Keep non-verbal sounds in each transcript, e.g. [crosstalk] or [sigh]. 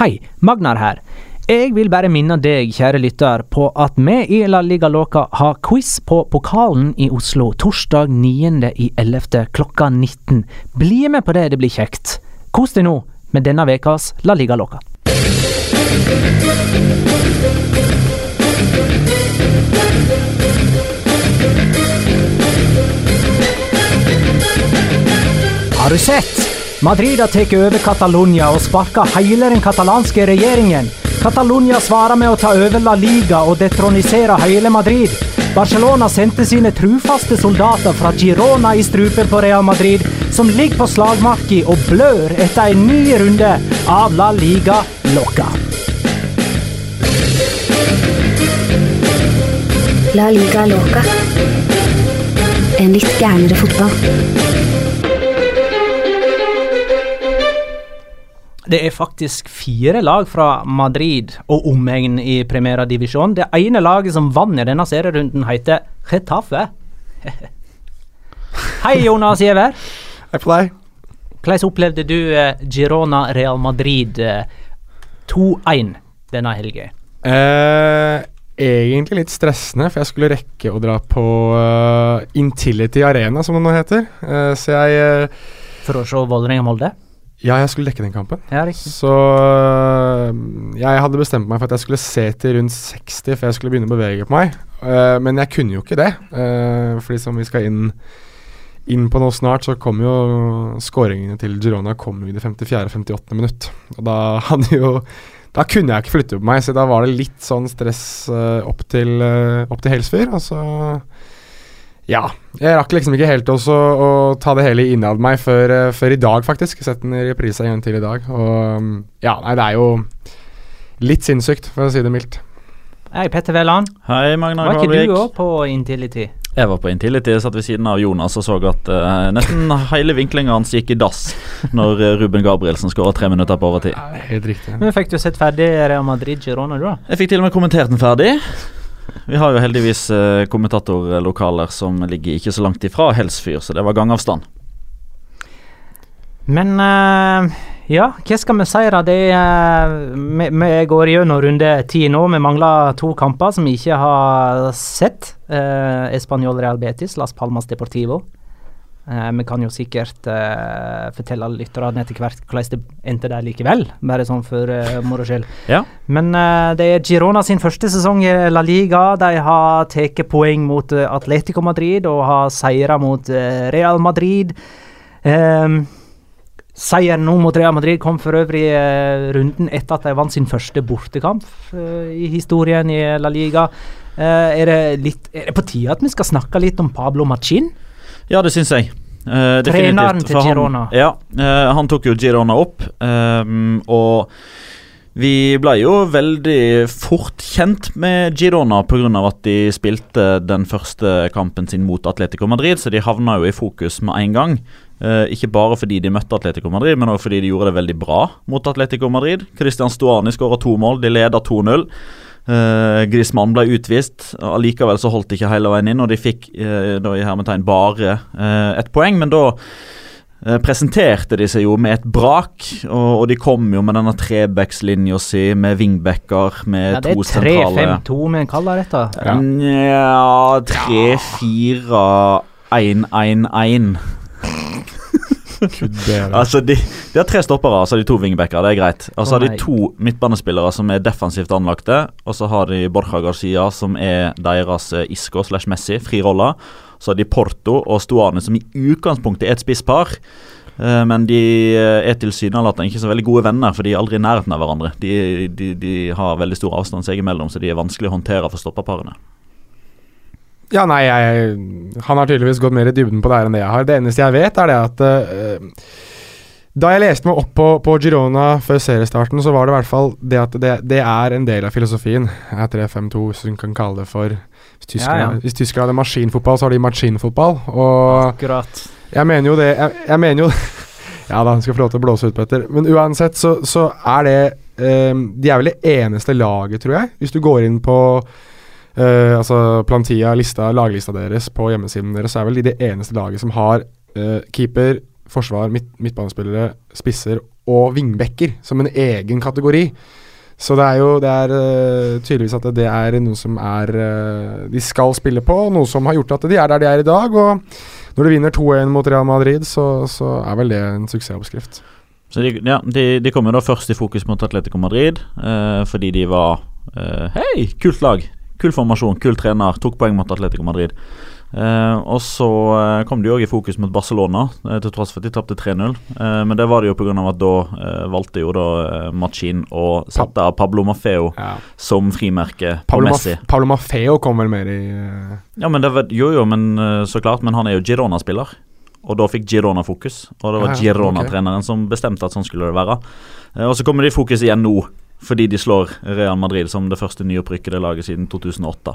Hei, Magnar her. Jeg vil bare minne deg, kjære lytter, på at vi i La Liga Loca har quiz på Pokalen i Oslo torsdag 9.11. klokka 19. Bli med på det, det blir kjekt. Kos deg nå med denne ukas La Liga Loca. Har du sett? Madrid har tatt over Catalonia og sparka hele den katalanske regjeringen. Catalonia svarer med å ta over La Liga og detronisere hele Madrid. Barcelona sendte sine trufaste soldater fra Girona i strupen på Real Madrid, som ligger på slagmarka og blør etter en ny runde av La Liga Loca. La Liga Loca. En litt gærnere fotball. Det er faktisk fire lag fra Madrid og omegn i Primera Divisjon. Det ene laget som vant i denne serierunden, heter Getafe. [laughs] Hei, Jonas Giæver. Hei på deg. Hvordan opplevde du eh, Girona Real Madrid eh, 2-1 denne helga? Eh, egentlig litt stressende, for jeg skulle rekke å dra på uh, Intility Arena, som det nå heter. Uh, så jeg uh, For å se Vålerenga-Molde? Ja, jeg skulle dekke den kampen. Ja. Så øh, jeg hadde bestemt meg for at jeg skulle se til rundt 60 før jeg skulle begynne å bevege på meg. Uh, men jeg kunne jo ikke det. Uh, fordi som vi skal inn, inn på nå snart, så kommer jo skåringene til Girona kommer i det 54.-58. minutt. Og da hadde jo Da kunne jeg ikke flytte på meg, så da var det litt sånn stress uh, opp til, opp til Helsfyr. Og så ja. Jeg rakk liksom ikke helt også å ta det hele innad meg før, uh, før, i dag, faktisk. Sett den i reprise en gang til i dag. Og um, ja, nei, det er jo litt sinnssykt, for å si det mildt. Hei, Petter Veland. Hei, Magnar Var ikke du òg på Intility? Jeg var på Intility, satt ved siden av Jonas og så at uh, nesten hele vinklinga hans gikk i dass når uh, Ruben Gabrielsen skåra tre minutter på overtid. Ja, helt riktig. Men Fikk du sett ferdig Real Madrid-Girona, du da? Jeg fikk til og med kommentert den ferdig. Vi har jo heldigvis eh, kommentatorlokaler som ligger ikke så langt ifra Helsfyr, så det var gangavstand. Men uh, ja, hva skal vi si da? Det er, vi, vi går gjennom runde ti nå. Vi mangler to kamper som vi ikke har sett. Eh, Español Real Betis, Las Palmas Deportivo. Uh, vi kan jo sikkert uh, fortelle alle lytterne etter hvert hvordan det endte der likevel, bare sånn for uh, moro skyld. Ja. Men uh, det er Girona sin første sesong i La Liga. De har tatt poeng mot Atletico Madrid og har seira mot Real Madrid. Um, Seieren nå mot Real Madrid kom for øvrig runden etter at de vant sin første bortekamp i historien i La Liga. er, det litt, er det på tide at vi skal snakke litt om Pablo Machin? Ja, det syns jeg. Uh, Treneren til Girona. Han, ja, uh, han tok jo Girona opp, um, og vi ble jo veldig fort kjent med Girona pga. at de spilte den første kampen sin mot Atletico Madrid, så de havna jo i fokus med en gang. Uh, ikke bare fordi de møtte Atletico Madrid, men også fordi de gjorde det veldig bra mot Atletico Madrid. Christian Stuani skåra to mål, de leda 2-0. Uh, Griezmann ble utvist. Allikevel så holdt de ikke hele veien inn, og de fikk uh, da i hermetegn bare uh, ett poeng. Men da presenterte de seg jo med et brak, og, og de kom jo med denne trebackslinja si med wingbacker med ja, to sentrale Det er 3-5-2 vi kaller dette. Ja, 3-4-1-1-1 altså de, de, har tre stoppere, så har de to wingbacker. Det er greit. Og så har de to midtbanespillere som er defensivt anlagte. Og så har de Borja Garcia, som er deres uh, Isco slash Messi, fri rolle. Så har de Porto og Stuane, som i utgangspunktet er et spisspar. Uh, men de uh, er tilsynelatende ikke så veldig gode venner, for de er aldri i nærheten av hverandre. De, de, de har veldig stor avstand seg imellom, så de er vanskelig å håndtere for stopperparene. Ja, nei, jeg, han har tydeligvis gått mer i dybden på det her enn det jeg har. Det eneste jeg vet, er det at uh, da jeg leste meg opp på, på, Girona før seriestarten, så var det i hvert fall det at det, det er en del av filosofien. 3-5-2, hvis du kan kalle det for Hvis tyskerne, ja, ja. Hvis tyskerne hadde maskinfotball, så har de maskinfotball. Og Akkurat. Jeg mener jo det Jeg, jeg mener jo [laughs] Ja da, han skal få lov til å blåse ut, Petter. Men uansett så, så er det um, De er vel det eneste laget, tror jeg. Hvis du går inn på Uh, altså Plantia, lista, laglista deres på hjemmesiden deres, er vel de det eneste laget som har uh, keeper, forsvar, midt, midtbanespillere, spisser og vingbekker som en egen kategori. Så det er jo det er uh, tydeligvis at det er noe som er uh, de skal spille på, noe som har gjort at de er der de er i dag. Og når de vinner 2-1 mot Real Madrid, så, så, er vel det en suksessoppskrift. Så de, ja, de, de kom jo da først i fokus mot Atletico Madrid, uh, fordi de var Hei, kult lag! Kul formasjon, kul trener. Tok poeng mot Atletico Madrid. Eh, og så eh, kom de òg i fokus mot Barcelona, eh, til tross for at de tapte 3-0. Eh, men det var det jo pga. at da eh, valgte jo da eh, Machin å sette Pablo Mafeo ja. som frimerke på Messi. Maf Pablo Mafeo kom vel mer i Ja, men det var, Jo, jo, men så klart. Men han er jo Girona-spiller. Og da fikk Girona fokus. Og det var Girona-treneren som bestemte at sånn skulle det være. og så kommer de i fokus igjen nå, fordi de slår Real Madrid som det første nyopprykkede laget siden 2008.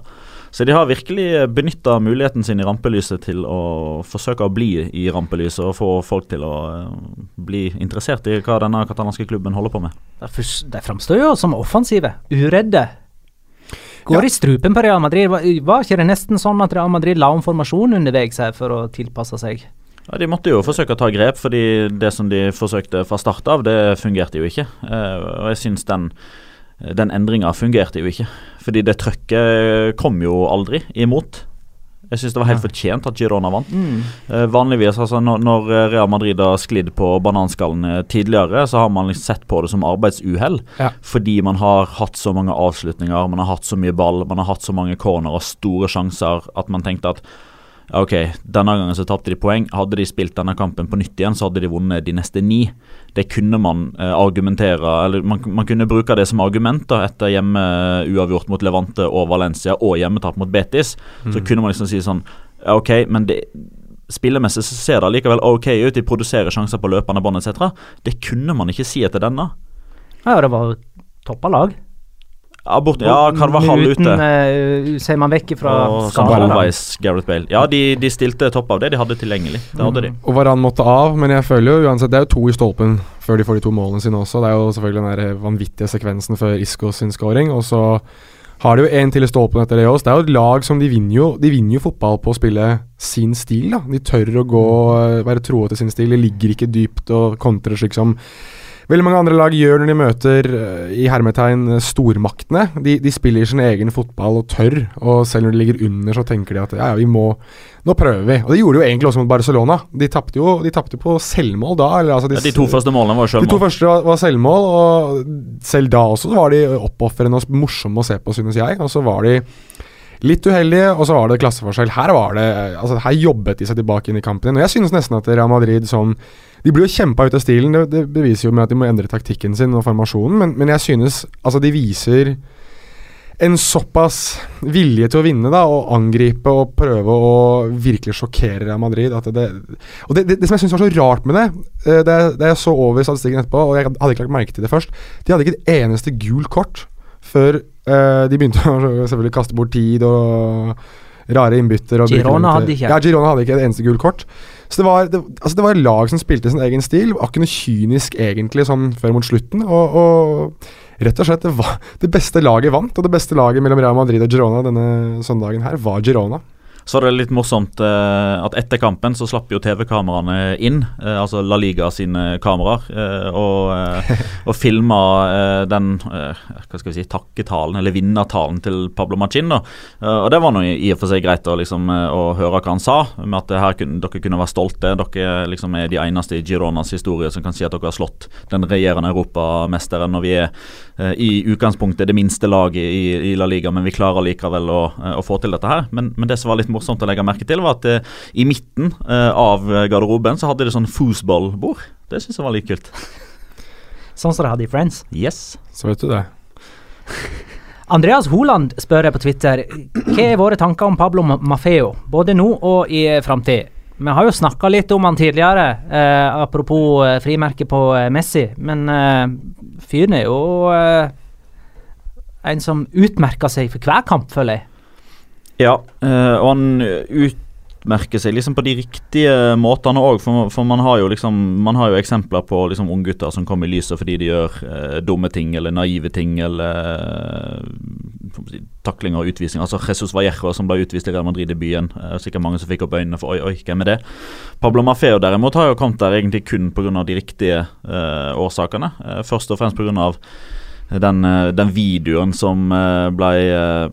Så de har virkelig benytta muligheten sin i rampelyset til å forsøke å bli i rampelyset og få folk til å uh, bli interessert i hva denne katalanske klubben holder på med. De framstår jo som offensive, uredde. Går ja. i strupen på Real Madrid. Var, var ikke det nesten sånn at Real Madrid la om formasjon underveis for å tilpasse seg? Ja, De måtte jo forsøke å ta grep, fordi det som de forsøkte fra start av, det fungerte jo ikke. Uh, og jeg synes den den endringa fungerte jo ikke. Fordi det trøkket kom jo aldri imot. Jeg syns det var helt fortjent at Girona vant. Mm. Uh, vanligvis, altså når, når, Real Madrid har sklidd på bananskallen eh, tidligere, så har man liksom sett på det som arbeidsuhell. Ja. Fordi man har hatt så mange avslutninger, man har hatt så mye ball, man har hatt så mange corner og store sjanser at man tenkte at Ok, denne gangen så tapte de poeng. Hadde de spilt denne kampen på nytt igjen, så hadde de vunnet de neste ni. Det kunne man eh, argumentere Eller man, man, kunne bruke det som argument da, etter hjemme uavgjort mot Levante og Valencia og hjemmetap mot Betis. Mm. Så kunne man liksom si sånn Ok, men det spillemessig så ser det likevel ok ut. De produserer sjanser på løpende bånd etc. Det kunne man ikke si etter denne. Ja, det var toppa lag. Ja, kan være halv ute. Uh, ser man vekk fra skaden. Ja, de, de, stilte topp av det de hadde tilgjengelig. Det hadde de. Og Varan måtte av, men jeg føler jo uansett Det er jo to i stolpen før de får de to målene sine også. Det er jo selvfølgelig den der vanvittige sekvensen før Isco sin scoring, og så har de jo en til i stolpen etter det også. Det er jo et lag som de vinner jo De vinner jo fotball på å spille sin stil, da. De tør å gå, være troe til sin stil. De ligger ikke dypt og kontrer slik som veldig mange andre lag gjør når de møter uh, i hermetegn stormaktene. De, de, spiller sin egen fotball og tør, og selv når de ligger under, så tenker de at ja, ja, vi må Nå prøver vi. Og det gjorde de jo egentlig også mot Barcelona. De tapte jo de tapte på selvmål da. Eller, altså de, ja, de, to første målene var selvmål. De to første var, var selvmål, og selv da også var de oppofrende og morsomme å se på, synes jeg. Og så var de Litt uheldige, og så var det klasseforskjell. Her var det, altså her jobbet de seg tilbake inn i kampen. Og jeg synes nesten at Real Madrid sånn De blir jo kjempa ut av stilen. Det, det, beviser jo med at de må endre taktikken sin og formasjonen, men, men jeg synes altså de viser en såpass vilje til å vinne da, og angripe og prøve å virkelig sjokkere Real Madrid. Det, og det, det, det som jeg syns var så rart med det, da det, det jeg så over statistikken etterpå, og jeg hadde ikke lagt merke til det først De hadde ikke et eneste gult kort før uh, de begynte å selvfølgelig kaste bort tid og rare innbytter. Girona hadde ikke Ja, Girona hadde ikke et eneste gult kort. Så det var, det, altså det var lag som spilte sin egen stil. Var ikke noe kynisk egentlig sånn før mot slutten. Og, og rett og slett, det, var, det beste laget vant. Og det beste laget mellom Real Madrid og Girona denne søndagen her var Girona. Så var det litt morsomt uh, at etter kampen så slapp jo TV-kameraene inn, uh, altså La Liga sine kameraer, uh, og, og filma den hva skal vi si, takketalen, eller vinnertalen til Pablo Machin. Da. og det var nå i og for seg greit å, liksom, å høre hva han sa, med at her kunne, dere kunne være stolte. Dere liksom er de eneste i Gironas historie som kan si at dere har slått den regjerende europamesteren når vi er i utgangspunktet det minste laget i, i La Liga, men vi klarer likevel å, å få til dette her. Men, men det som var litt morsomt å legge merke til, var at eh, i midten eh, av garderoben så hadde de sånn foosballbord. Det syns jeg var litt kult. Sånn som de hadde i Friends? Yes. Så vet du det. [laughs] Andreas Holand spør på Twitter hva er våre tanker om Pablo Maffeo, både nå og i framtid. Vi har jo snakka litt om han tidligere, eh, apropos eh, frimerket på eh, Messi. Men eh, fyren er jo en som utmerker seg for hver kamp, føler jeg. Ja, uh, og han utmerker seg liksom på de riktige måtene òg. For, for, man har jo liksom Man har jo eksempler på liksom unggutter som kommer i lyset fordi de gjør eh, dumme ting eller naive ting eller eh, takling og utvisning. Altså Jesus Vallejo som ble utvist i Real Madrid-debuten. Eh, sikkert mange som fikk opp øynene for oi, oi, hvem er det? Pablo Mafeo derimot har jo kommet der egentlig kun pga. de riktige eh, årsakene. Uh, først og fremst pga. Den, den videoen som ble,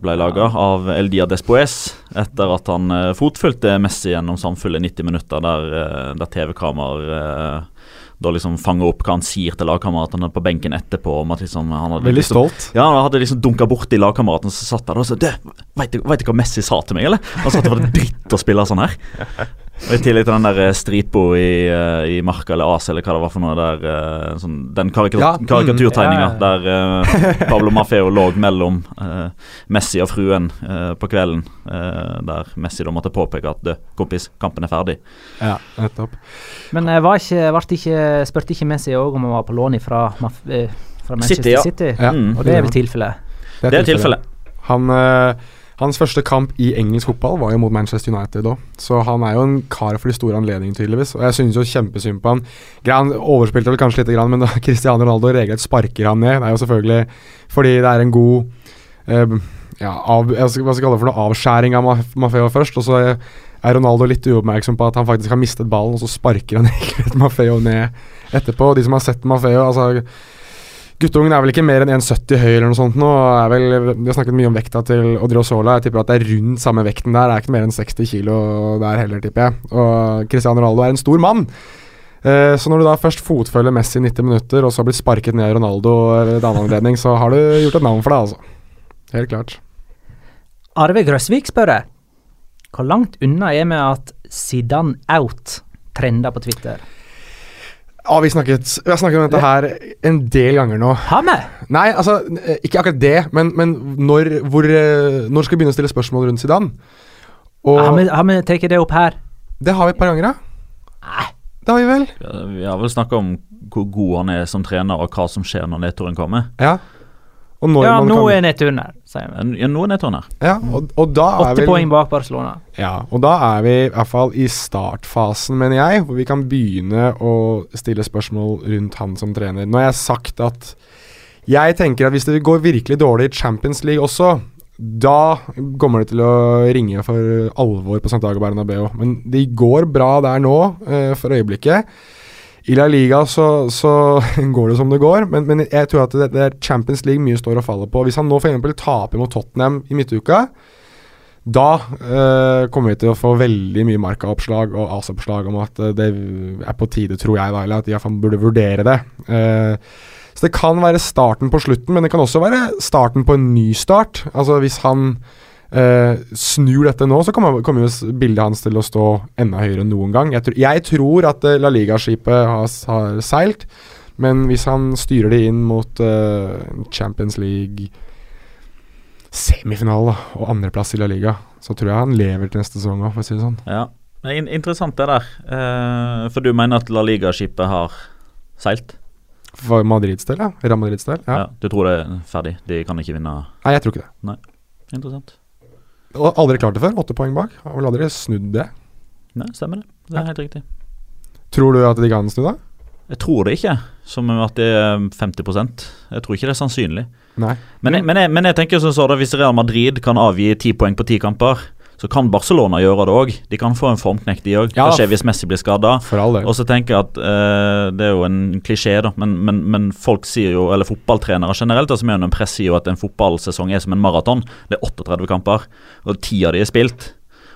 ble laga av El Dia Despoes etter at han fotfulgte Messi gjennom samfunnet 90 minutter, der, der TV-kameraer da liksom fange opp hva han sier til lagkameratene på benken etterpå. om at liksom han hadde Veldig liksom, stolt. Ja, han hadde liksom dunka borti lagkameraten som satt der og sa Veit du hva Messi sa til meg, eller? Han sa at det var dritt å spille sånn her. [laughs] Og I tillegg til den der eh, stripa i, uh, i Marka eller As eller hva det var for noe der uh, sånn, Den karikatur Ja, karikaturtegninga mm, ja, der uh, Pablo Mafeo lå mellom Messi og fruen på kvelden. der Messi da måtte påpeke at du, kompis, kampen er ferdig. Ja, nettopp. Men uh, var ikke, var ikke, spurte ikke Messi òg om han var på lån fra, fra Manchester City, ja. City? Ja. Mm. Og det er vel tilfellet? Det er tilfellet. Han, hans første kamp i engelsk fotball var jo mot Manchester United òg, så han er jo en kar for de store anledningene, tydeligvis. Og jeg synes jo kjempesynd på han. Han overspilte vel kanskje litt, men da [laughs] Cristiano Ronaldo regelrett sparker han ned. Det er jo selvfølgelig fordi det er en god øh, ja, av, hva skal jeg kalle det for noe avskjæring av Mafeo først, og så er Ronaldo litt uoppmerksom på at han faktisk har mistet ballen, og så sparker han [laughs] egentlig Mafeo ned etterpå. Og de som har sett Mafeo, altså Guttungen er vel ikke mer enn 1,70 høy eller noe sånt nå. Vel, vi har snakket mye om vekta til Odriozola. Jeg tipper at det er rundt samme vekten der. Det er ikke mer enn 60 kilo der heller, tipper jeg. Og Cristiano Ronaldo er en stor mann. Eh, så når du da først fotfølger Messi i 90 minutter, og så blir sparket ned Ronaldo ved annen anledning, så har du gjort et navn for deg, altså. Helt klart. Arve Grøsvik spør jeg. Hvor langt unna er vi at Zidane out trender på Twitter? Ja, vi, snakket, vi har snakket om dette her en del ganger nå. Har vi? Nei, altså, eh, ikke akkurat det, men, men når, hvor, eh, når skal vi begynne å stille spørsmål rundt Zidane? Og Har vi, har vi tatt det opp her? det har vi et par ganger, da. Nei. Det har vi vel? Vi har vel snakka om hvor god han er som trener, og hva som skjer når nedturen kommer. Ja. Og nå Ja, nå kan er nedturen her, sier vi. Ja, nå er nedturen her. Ja, og, og da er Åtte poeng bak Barcelona. Ja, og da er vi i hvert fall i startfasen, mener jeg, hvor vi kan begynne å stille spørsmål rundt han som trener. Nå har jeg sagt at jeg tenker at hvis det går virkelig dårlig i Champions League også, da kommer det til å ringe for alvor på Santiago Bernabeu. Men det går bra der nå, eh, for øyeblikket. I La Liga så, så [laughs] går det som det går, men, men jeg tror at det, det er Champions League mye står og faller på. Hvis han nå f.eks. taper mot Tottenham i midtuka, da øh, kommer vi til å få veldig mye markaoppslag og asoppslag om at eh, det er på tide, tror jeg, da, eller at de iallfall burde vurdere det. Uh, så det kan være starten på slutten, men det kan også være starten på en ny start. Altså hvis han eh, snur dette nå, så kommer, kommer jo bildet hans til å stå enda høyere enn noen gang. Jeg, tror- jeg tror at eh, La Liga-skipet har, har seilt, men hvis han styrer det inn mot eh, Champions League semifinale og andreplass i La Liga, så tror jeg han lever til neste sesong òg, for å si det sånn. Ja, in interessant det der. Eh, for du mener at La Liga-skipet har seilt? For Madrids del, ja. Real Madrids del. Ja. Ja. Du tror det er ferdig? De kan ikke vinne? Nei, jeg tror ikke det. Nei. Interessant. Og aldri klart det før. Åtte poeng bak. Har vel aldri snudd det. Nei, stemmer det. Det er helt riktig. Tror du at de kan snu det? Jeg tror det ikke, som at det er 50% Jeg tror ikke det er sannsynlig. Men, jeg, men, jeg, men jeg tenker som så da, hvis Real Madrid kan avgi ti poeng på ti kamper, så kan Barcelona gjøre det òg. De kan få en formknekk, de òg. Ja. Hva skjer hvis Messi blir skada? Og så tenker jeg at eh, Det er jo en klisjé, da, men, men, men folk sier jo, eller fotballtrenere generelt, altså med en press sier jo at en fotballsesong er som en maraton. Det er 38 kamper, og ti av de er spilt.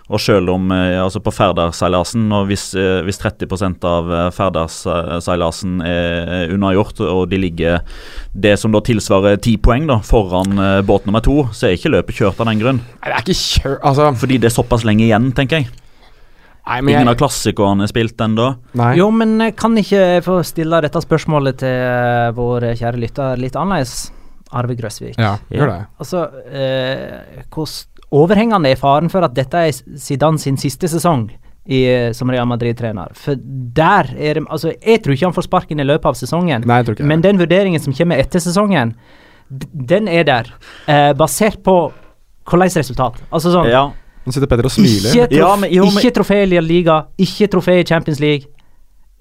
Og selv om eh, altså på Færder-seilasen, og hvis, eh, hvis 30 av eh, Færder-seilasen er er unnagjort, og de ligger det som da tilsvarer ti poeng da, foran båt nummer to, så er ikke løpet kjørt av den grunn. Nei, det er ikke kjør... Altså Fordi det er såpass lenge igjen, tenker jeg. Nei, men Ingen av jeg, klassikerne er spilt ennå. Jo, men kan ikke jeg få stille dette spørsmålet til vår kjære lytter litt annerledes? Arve Grøsvik. Ja, gjør det. Altså, eh, hvor s- overhengende er faren for at dette er Zidane sin siste sesong i, eh, som Real Madrid-trener? For der er det Altså, jeg tror ikke han får sparken i løpet av sesongen. Nei, jeg tror ikke. Men den vurderingen som kommer etter sesongen, den er der. Eh, basert på hvordan resultat. Altså sånn Nå sitter Petter og smiler. Ikke, trof Ja, men- jo, men- ikke trofé i Liga, ikke trofé i Champions League.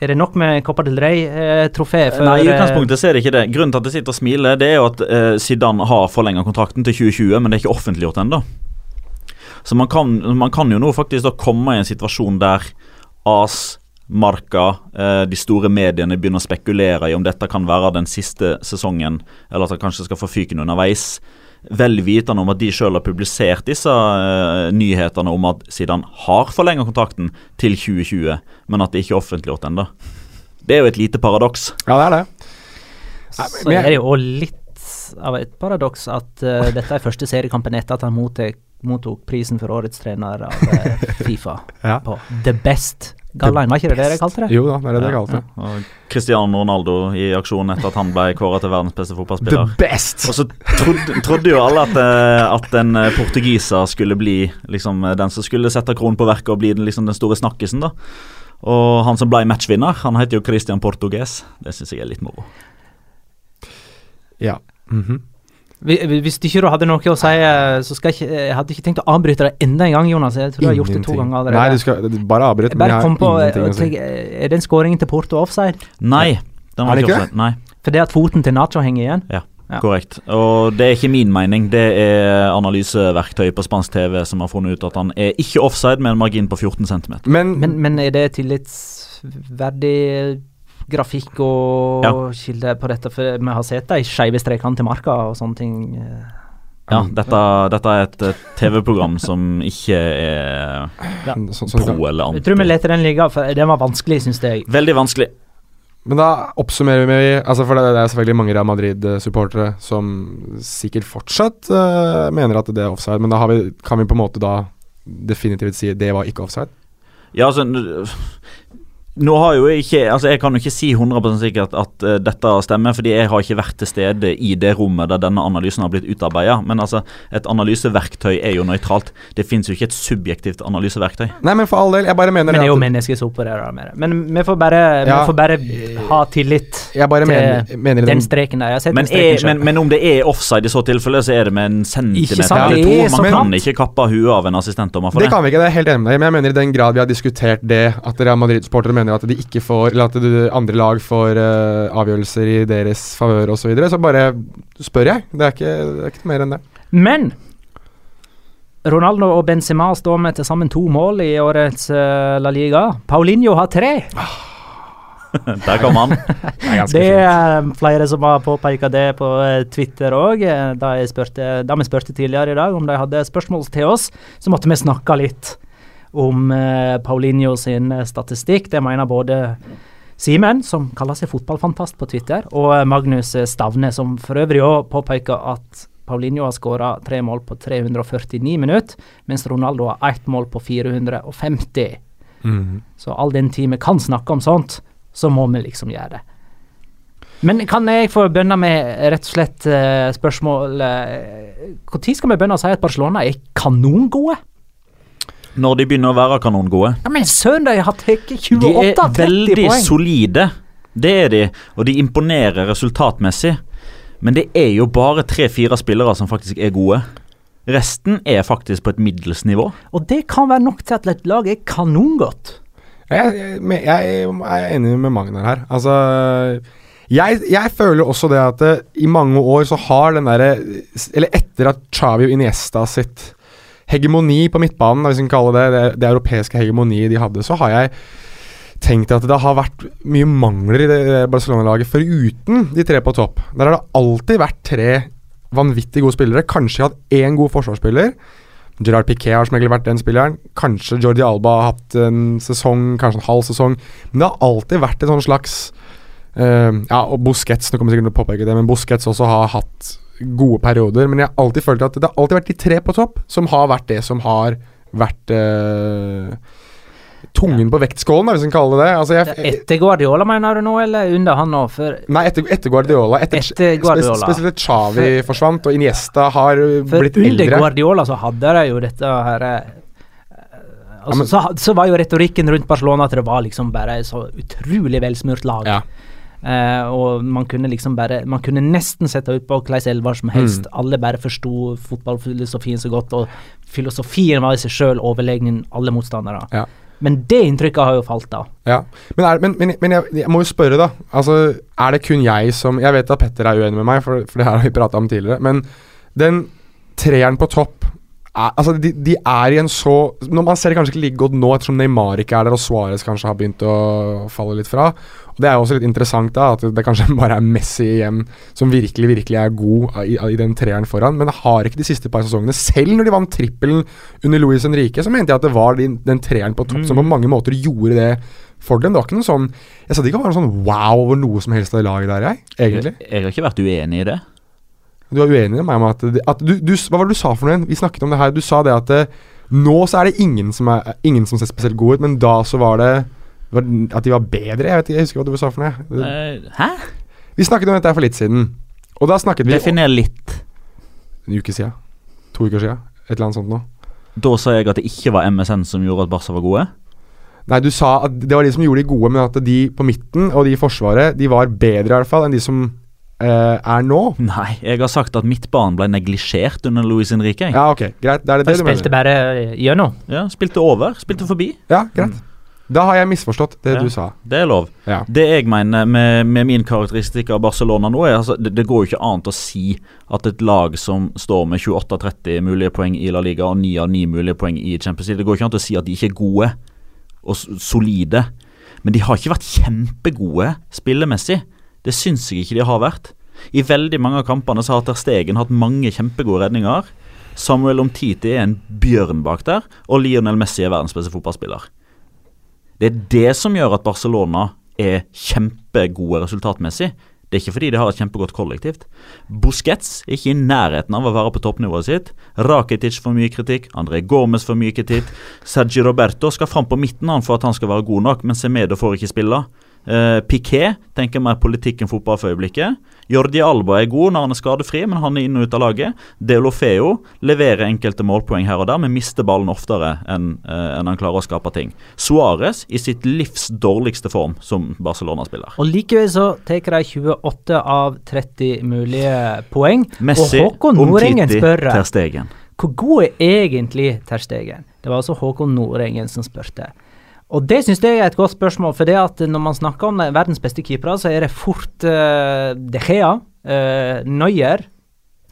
Er det nok med Copa del Rey-trofé? Nei, i utgangspunktet så er det ikke det. Grunnen til at jeg sitter og smiler, det er jo at eh, Zidane har forlenga kontrakten til 2020, men det er ikke offentliggjort ennå. Så man kan, man kan jo nå faktisk da komme i en situasjon der AS, Marka, eh, de store mediene begynner å spekulere i om dette kan være den siste sesongen, eller at han kanskje skal få fyken underveis. Vel vitende om at de selv har publisert disse eh, nyhetene om at Zidane har forlenga kontrakten til 2020, men at det ikke er offentliggjort ennå. Det er jo et lite paradoks. Ja, det er det. Så er det jo litt av et paradoks at uh, dette er første seriekampen etter at han mottek, mottok prisen for årets trener av [laughs] eh, Fifa Ja. på The Best Gallein, Var ikke det det dere kalte det? Jo da, det er det dere kalte det. Og Cristiano Ronaldo i aksjon etter at han ble kåret til verdens beste fotballspiller. The best! Og så trodde, trodde jo alle at, eh, at en eh, portugiser skulle bli liksom, den som skulle sette kronen på verket og bli den, liksom, den store snakkisen. da Og han som ble matchvinner, han heter jo Christian Portugues. Det syns jeg er litt moro. Ja. Mhm. Vi- vi- Hvis ikke du hadde noe å si, eh, så skal jeg ikke Jeg hadde ikke tenkt å avbryte deg enda en gang, Jonas. Jeg tror du har gjort det to ganger allerede. Nei, du skal bare avbryte, men jeg bare har kom på ingenting eh, å si. tenk, Er den skåringen til Porto offside? Nei, den var ikke offside. Nei, For det at foten til Nacho henger igjen? Ja. korrekt. Og det er ikke min mening, det er analyseverktøy på spansk TV som har funnet ut at han er ikke offside med en margin på 14 cm. Men, Men, men er det tillitsverdig grafikk og Ja. kilde på dette? For vi har sett de skeive strekene til marka og sånne ting. eh. Ja, dette, dette er et TV-program som ikke er så, så, pro eller Jeg tror vi leter den liga, for den var vanskelig, syns jeg. Veldig vanskelig. Men da oppsummerer vi altså For det er selvfølgelig mange Real Madrid-supportere som sikkert fortsatt uh, mener at det er offside, men da har vi, kan vi på en måte da definitivt si det var ikke offside? Ja, altså Nå har jo ikke Altså Jeg kan jo ikke si 100% sikkert at uh, dette stemmer, fordi jeg har ikke vært til stede i det rommet der denne analysen har blitt utarbeida. Men altså, et analyseverktøy er jo nøytralt. Det fins jo ikke et subjektivt analyseverktøy. Nei, men for all del, jeg bare mener Men det er jo mennesker som opererer med det. Men vi får bare, Ja. vi får bare ha tillit til mener, mener den den, streken der. Jeg har sett Men, den streken er, men, men om det er offside i så tilfelle, så er det med en centimeter sant, eller er to. Man kan ikke kappe huet av en assistentdommer for Det det. kan vi ikke, det er helt enig med deg i, men jeg mener i den grad vi har diskutert det, at Real Madrid-sportere mener at de ikke får Eller at de andre lag får uh, avgjørelser i deres favør osv., så, videre, så bare spør jeg. Det er ikke, det er ikke mer enn det. Men Ronaldo og Benzema står med til sammen to mål i årets uh, La Liga. Paulinho har tre. [laughs] Der kom han. [laughs] Det er Det er flere som har påpeka det på eh, Twitter òg. Da, da vi spurte tidligere i dag om de hadde spørsmål til oss, så måtte vi snakke litt om eh, Paulinho sin eh, statistikk. Det mener både Simen, som kaller seg fotballfantast på Twitter, og eh, Magnus Stavne, som for øvrig òg påpeker at Paulinho har skåra tre mål på 349 minutter, mens Ronaldo har ett mål på 450. Mm. Så all den tid vi kan snakke om sånt, så må vi liksom gjøre det. Men kan jeg få begynne med rett og slett uh, spørsmål Når skal vi begynne å si at Barcelona er kanongode? Når de begynner å være kanongode. Ja, men søren, de har tatt De 28 er av 30 veldig poeng. solide. Det er de, og de imponerer resultatmessig. Men det er jo bare tre-fire spillere som faktisk er gode. Resten er faktisk på et middels nivå. Og det kan være nok til at et lag er kanongodt. Jeg, jeg, jeg er enig med Magnar her. Altså jeg, jeg føler også det at eh, i mange år så har den derre Eller etter at Chavio og Iniesta sitt hegemoni på midtbanen, hvis vi kan kalle det det, det europeiske hegemoniet de hadde, så har jeg tenkt at det har vært mye mangler i det, Barcelona-laget foruten de tre på topp. Der har det alltid vært tre vanvittig gode spillere. Kanskje hatt én god forsvarsspiller. Gerard Piquet har som regel vært den spilleren. Kanskje Jordi Alba har hatt en sesong, kanskje en halv sesong. Men det har alltid vært et sånn slags uh, Ja, og Busquets, nå kommer sikkert til å påpeke det, men Busquets også har hatt gode perioder. Men jeg har alltid følt at det har alltid vært de tre på topp som har vært det som har vært uh, tungen på vektskålen, hvis en kaller det det. Altså jeg, Etter Guardiola, mener du nå, eller under han nå? For, Nei, etter, etter Guardiola. Etter, Etter Guardiola. Spes, spesielt Xavi forsvant, og Iniesta har for blitt under eldre. Guardiola så hadde de jo dette her altså, ja, men- så, så var jo retorikken rundt Barcelona at det var liksom bare så utrolig velsmurt lag. Ja. Eh, og man kunne liksom bare Man kunne nesten sette ut på Kleis Elvar som helst. Alle bare forsto fotballfilosofien så godt, og filosofien var i seg sjøl overlegen alle motstandere. Ja. Men det inntrykket har jo falt, da. Ja, Men, er, men, men, men jeg, jeg må jo spørre, da. Altså, Er det kun jeg som Jeg vet at Petter er uenig med meg, for, for det her har vi prata om tidligere. Men den treeren på topp er, altså de, de er i en så Når Man ser det kanskje ikke like godt nå, ettersom Neymar ikke er der og Suárez kanskje har begynt å falle litt fra. Og Det er jo også litt interessant da at det kanskje [laughs] bare er Messi igjen som virkelig virkelig er god i, i den treeren foran. Men har ikke de siste par sesongene, selv når de vant trippelen under Luis Henrique, så mente jeg at det var den, den treeren på topp som på mange måter gjorde det for dem. Det var ikke noe sånn Jeg sa det ikke var noe sånn wow over noe som helst av det laget der, jeg. Egentlig. Jeg, jeg har ikke vært uenig i det. Du er uenig med meg om at, at du, du, Hva var det du sa for noe? Vi snakket om det her. Du sa det at eh, nå så er det ingen som, er, ingen som ser spesielt gode ut, men da så var det var, at de var bedre. Jeg vet ikke, jeg husker hva du sa for noe. Eh, Hæ? Vi snakket om dette her for litt siden. Og da snakket vi Definer litt. En uke siden. To uker siden. Et eller annet sånt noe. Da sa jeg at det ikke var MSN som gjorde at Barca var gode. Nei, du sa at det var de som gjorde de gode, men at de på midten og de i forsvaret, de var bedre i hvert fall enn de som eh, er nå. Nei, jeg har sagt at midtbanen ble neglisjert under Luis Henrique. Ja, ok, greit. det er det De det du spilte mener. bare gjennom. Ja, Spilte over, spilte forbi. Ja, greit. Da har jeg misforstått det Ja. du sa. Det er lov. Ja. Det jeg mener med, med min karakteristikk av Barcelona nå, er altså det, det går jo ikke annet å si at et lag som står med 28-30 mulige poeng i La Liga og 9 av 9 mulige poeng i Champions League Det går ikke an å si at de ikke er gode og solide. Men de har ikke vært kjempegode spillemessig. Det syns jeg ikke de har vært. I veldig mange av kampene så har Ter Stegen hatt mange kjempegode redninger. Samuel Omtiti er en bjørn bak der, og Lionel Messi er verdens beste fotballspiller. Det er det som gjør at Barcelona er kjempegode resultatmessig. Det er ikke fordi de har et kjempegodt kollektivt. Busquets er ikke i nærheten av å være på toppnivået sitt. Rakitic får mye kritikk, André Gomez får mye kritikk. Sergi Roberto skal fram på midten han for at han skal være god nok, men Semedo får ikke spille. Uh, Piquet tenker mer politikk enn fotball for øyeblikket. Jordi Alba er god når han er skadefri, men han er inn og ut av laget. Deolofeo leverer enkelte målpoeng her og der, men mister ballen oftere enn uh, en han klarer å skape ting. Suárez i sitt livs dårligste form som Barcelona-spiller. Og likevel så tar de 28 av 30 mulige poeng. Messi, og Håkon Nordengen spør hvor god er egentlig Ter Stegen? Det var altså Håkon Nordengen som spurte. Og det syns jeg er et godt spørsmål, for det at når man snakker om verdens beste keepere, så er det fort uh, De Gea, uh, Neuer,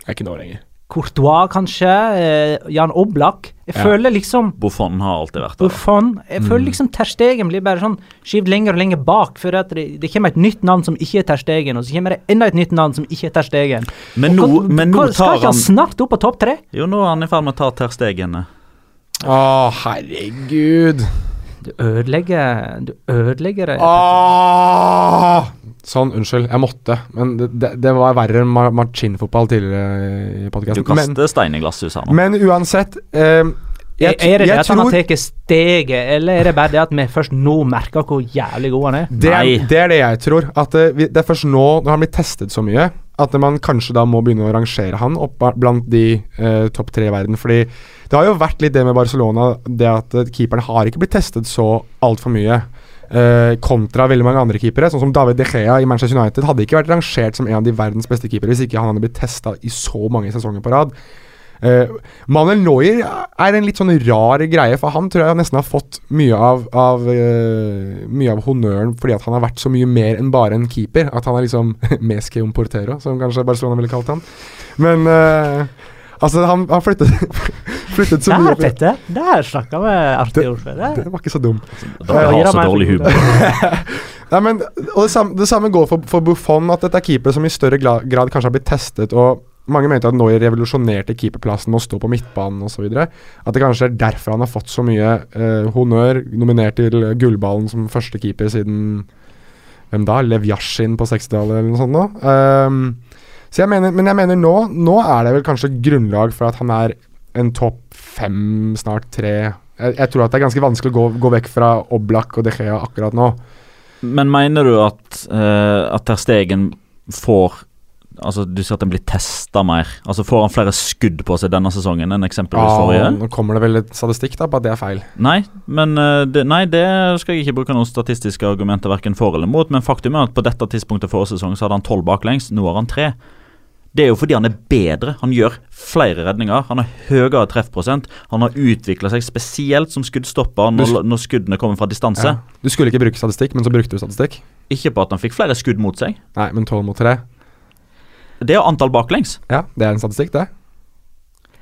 er ikke nå lenger. Courtois kanskje, Uh, Jan Oblak. Jeg Ja. føler liksom Buffon har alltid vært der. Buffon Jeg føler liksom Ter Stegen blir bare sånn skyvd lenger og lenger bak, for at det, det kommer et nytt navn som ikke er Ter Stegen, og så kommer det enda et nytt navn som ikke er Ter Stegen. Men nå, hva- men nå hva- Skal tar ikke han snart opp på topp tre? Jo, nå er han i ferd med å ta Ter Stegen. Å, herregud. Du ødelegger Du ødelegger det. Åh! Sånn, unnskyld. Jeg måtte. Men det, det, det var verre enn Marcin-fotball tidligere i Du podkasten. kaster Men, stein i glasset, Susanne. men uansett eh, jeg, er det det at han har tatt steget, eller er det bare det at vi først nå merker hvor jævlig god han er? det er, Nei. det er det jeg tror. At eh, Det er først nå, når han blir testet så mye, at man kanskje da må begynne å rangere han opp blant de eh, topp tre i verden. Fordi det har jo vært litt det med Barcelona, det at keeperne keeperen har ikke blitt testet så altfor mye. Eh, kontra veldig mange andre keepere, sånn som David De Gea i Manchester United. Hadde ikke vært rangert som en av de verdens beste keepere hvis ikke han hadde blitt testa i så mange sesonger på rad. Eh, Manuel Neuer er en litt sånn rar greie, for han tror jeg nesten har fått mye av, av uh, Mye av honnøren fordi at han har vært så mye mer enn bare en keeper. At han er liksom [laughs] Mesque un portero, som kanskje Barcelona ville kalt han. Men uh, altså, han har flyttet, [laughs] flyttet så mye Der! Der snakka vi artig ord. Der. Det var ikke så dum. Da har jeg så dårlig humor. [laughs] Nei, men, og det samme, det samme går for, for Buffon, at dette er keepere som i større grad kanskje har blitt testet. og mange mente at Noyer revolusjonerte keeperplassen å stå på midtbanen osv. At det kanskje er derfor han har fått så mye eh, honnør. Nominert til gullballen som første keeper siden Hvem da? Lev Yashin på 60-tallet eller noe sånt nå. Um, så jeg mener, men jeg mener nå Nå er det vel kanskje grunnlag for at han er en topp fem, snart tre. Jeg, jeg tror at det er ganske vanskelig å gå, gå vekk fra Oblak og De Gea akkurat nå. Men mener du at, uh, at Ter Stegen får Altså Du sier at den blir testa mer. Altså Får han flere skudd på seg denne sesongen enn eksempelvis Ah, forrige? nå kommer det vel et statistikk da på at det er feil. Nei, men eh, det, nei, det skal jeg ikke bruke noen statistiske argumenter verken for eller mot. Men faktum er at på dette tidspunktet forrige sesong så hadde han tolv baklengs. Nå har han tre. Det er jo fordi han er bedre. Han gjør flere redninger. Han har høyere treffprosent. Han har utvikla seg spesielt som skuddstopper når, når skuddene kommer fra distanse. Ja. Du skulle ikke bruke statistikk, men så brukte du statistikk. Ikke på at han fikk flere skudd mot seg. Nei, men 12 mot 3. Det er antall baklengs. Ja, det er en statistikk, det.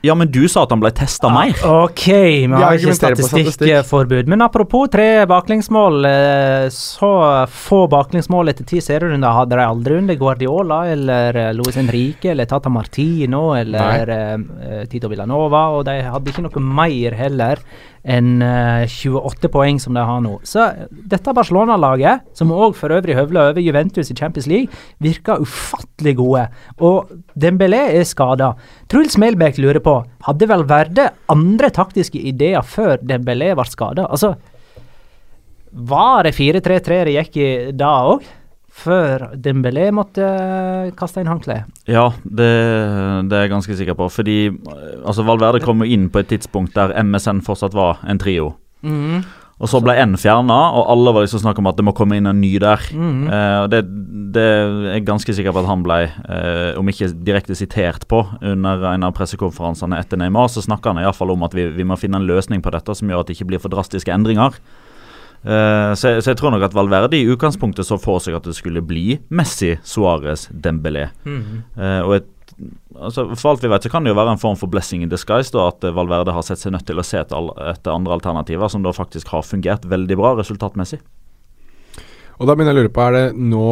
Ja, men du sa at han ble testa mer. Ok, vi har ikke statistikkforbud. Men apropos tre baklengsmål. eh, Så få baklengsmål etter ti serierunder hadde de aldri under Guardiola eller eh, Luis Henrique eller Tata Martino eller eh, Tito Villanova. Og de hadde ikke noe mer heller enn eh, 28 poeng som de har nå. Så dette Barcelona-laget, som òg for øvrig høvler over Juventus i Champions League, virker ufattelig gode. Og Dembélé er skada. Truls Melbæk lurer på hadde vel Verde andre taktiske ideer før Dembélé ble skada? Altså, var det 4-3-3 det gikk i da òg? Før Dembélé måtte eh, kaste inn håndkleet? Ja, det, det er jeg ganske sikker på. Fordi eh, altså Valverde kom jo inn på et tidspunkt der MSN fortsatt var en trio. Mhm. Og så ble N fjerna, og alle var liksom snakk om at det må komme inn en ny der. Eh, og det, det er jeg ganske sikker på at han ble, eh, om ikke direkte sitert på under en av pressekonferansene etter Neymar, så snakka han iallfall om at vi, vi må finne en løsning på dette som gjør at det ikke blir for drastiske endringer. Eh, så, jeg- så jeg tror nok at Valverde i utgangspunktet så for seg at det skulle bli Messi, Suárez, Dembélé. Eh, og et, altså, For alt vi vet så kan det jo være en form for blessing in disguise da, at eh, Valverde har sett seg nødt til å se etter, andre alternativer som da faktisk har fungert veldig bra resultatmessig. Og da begynner jeg å lure på, er det nå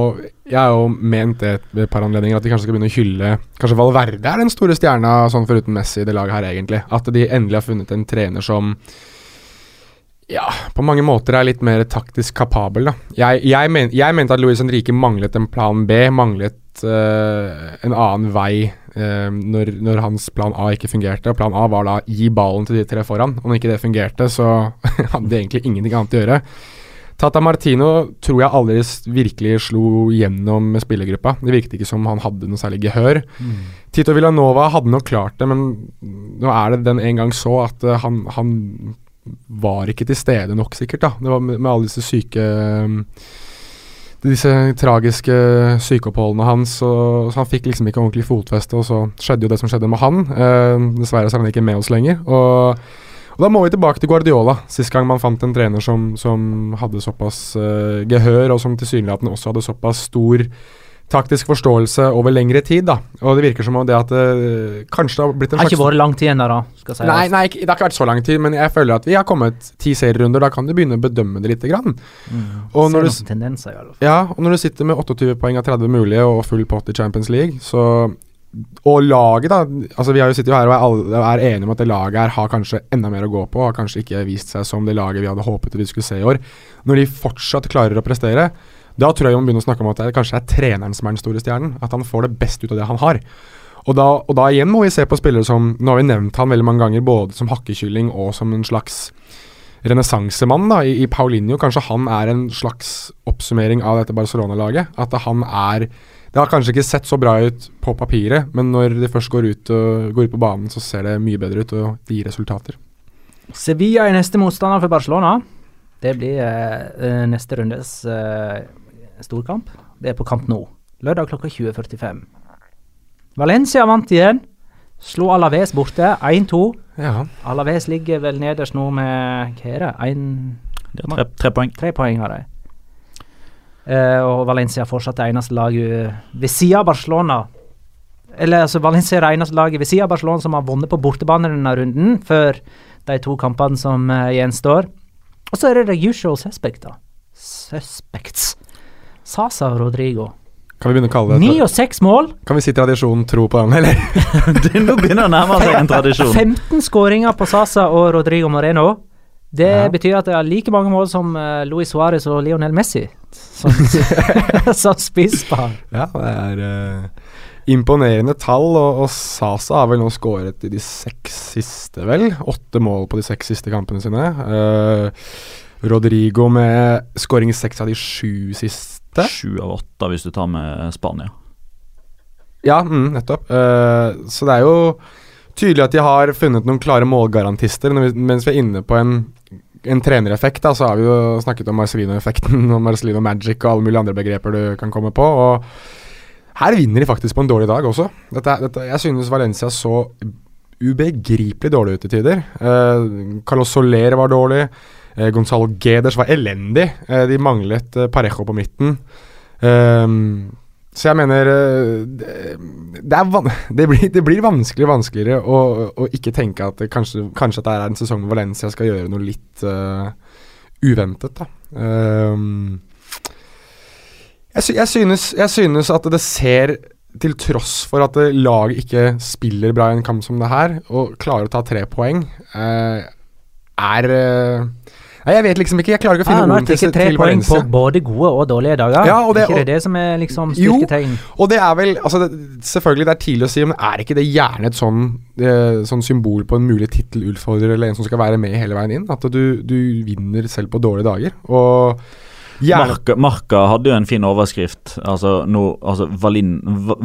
Jeg har jo ment det ved et par anledninger, at de kanskje skal begynne å hylle Kanskje Valverde er den store stjerna sånn foruten Messi i det laget her, egentlig. At de endelig har funnet en trener som ja, på mange måter er litt mer taktisk kapabel, da. Jeg, jeg, men, jeg mente at Luis Henrique manglet en plan B, manglet uh, en annen vei eh, når, når hans plan A ikke fungerte. Og plan A var da gi ballen til de tre foran. Om ikke det fungerte, så [laughs] hadde de egentlig ingenting annet å gjøre. Tata Martino tror jeg aldri virkelig slo gjennom med spillergruppa. Det virket ikke som han hadde noe særlig gehør. Tito Villanova hadde nok klart det, men nå er det den en gang så at eh, han, han var ikke til stede nok, sikkert. da. Det var med, med alle disse syke Disse tragiske sykeoppholdene hans. Og, så han fikk liksom ikke ordentlig fotfeste, og så skjedde jo det som skjedde med han. Eh, dessverre så er han ikke med oss lenger. Og, og da må vi tilbake til Guardiola. Sist gang man fant en trener som, som hadde såpass eh, gehør, og som tilsynelatende også hadde såpass stor taktisk forståelse over lengre tid. da. Og det virker som om det at det kanskje det har blitt en Har ikke vært lang tid ennå, da. Skal sies. Nei, nei, det har ikke vært så lang tid, men jeg føler at vi har kommet ti serierunder. Da kan du begynne å bedømme det lite grann. Mm. Og når du, tendenser, i alle fall. ja, og når du sitter med 28 poeng av 30 mulige og full pott i Champions League, så Og laget, da. altså Vi har jo sittet her og er, alle, er enige om at det laget her har kanskje enda mer å gå på. Har kanskje ikke vist seg som det laget vi hadde håpet vi skulle se i år. Når de fortsatt klarer å prestere, da tror jeg vi må begynne å snakke om at det kanskje er treneren som er den store stjernen. At han får det best ut av det han har. Og da, og da igjen må vi se på spillere som Nå har vi nevnt han veldig mange ganger, både som hakkekylling og som en slags renessansemann i, i Paulinho. Kanskje han er en slags oppsummering av dette Barcelona-laget. At han er Det har kanskje ikke sett så bra ut på papiret, men når det først går ut, og, går ut på banen, så ser det mye bedre ut, og det gir resultater. Sevilla er neste motstander for Barcelona. Det blir eh, eh, neste rundes eh, storkamp. Det er på kamp nå. Lørdag klokka 20.45. Valencia vant igjen. Slo Alaves borte 1-2. Ja. Alaves ligger vel nederst nå med hva er det? En, det er tre, tre poeng. tre poeng har de. Uh, og Valencia er fortsatt det eneste laget ved siden av Barcelona. Eller altså Valencia er det eneste laget ved siden av Barcelona som har vunnet på bortebane denne runden, før de to kampene som uh, gjenstår. Og så er det the usual suspect, da. Suspects. Sasa og Rodrigo. Kan vi begynne å kalle det Ni og seks mål. Kan vi si tradisjonen tro på den, eller? [laughs] Nå begynner det å nærme seg en tradisjon. 15 skåringer på Sasa og Rodrigo Moreno. Det Ja. betyr at det er like mange mål som uh, Luis Suárez og Lionel Messi som, [laughs] som spisspar. Ja, det er uh, imponerende tall, og, og Sasa har vel nå skåret i de seks siste, vel? Åtte mål på de seks siste kampene sine. Uh, Rodrigo med skåring i seks av de sju siste. Sju av åtte hvis du tar med Spania. Ja, mm, nettopp. Uh, så det er jo tydelig at de har funnet noen klare målgarantister. Når vi, mens vi er inne på en, en trenereffekt, da, så har vi jo snakket om Marcelino-effekten og Marcelino Magic og alle mulige andre begreper du kan komme på. Og Her vinner de faktisk på en dårlig dag også. Dette, dette, jeg synes Valencia så ubegripelig dårlig ut i tider. Uh, Carlos Soler var dårlig. Uh, Gonzalo Geders var elendig. Uh, de manglet uh, Parejo på midten. Um, så jeg mener det, [laughs] det, blir, det, blir, vanskeligere vanskeligere å, å ikke tenke at kanskje, kanskje, at det er en sesong hvor Valencia skal gjøre noe litt uventet. da. Um, jeg, sy jeg, synes, jeg, synes, at det ser til tross for at laget ikke spiller bra i en kamp som det her, og klarer å ta tre poeng, uh, er uh, Nei, Jeg vet liksom ikke. Jeg klarer ikke å finne ordene til, til Valencia. På både gode og dårlige dager. Ja, og det, ikke det, det som er liksom styrketegn? Jo, og det er vel altså det, Selvfølgelig, det er tidlig å si, men er ikke det gjerne et sånn, eh, sånn symbol på en mulig tittelutfordrer eller en som skal være med hele veien inn? At du, du vinner selv på dårlige dager. Og Marka, Marka, hadde jo en fin overskrift. Altså, no, altså Valin,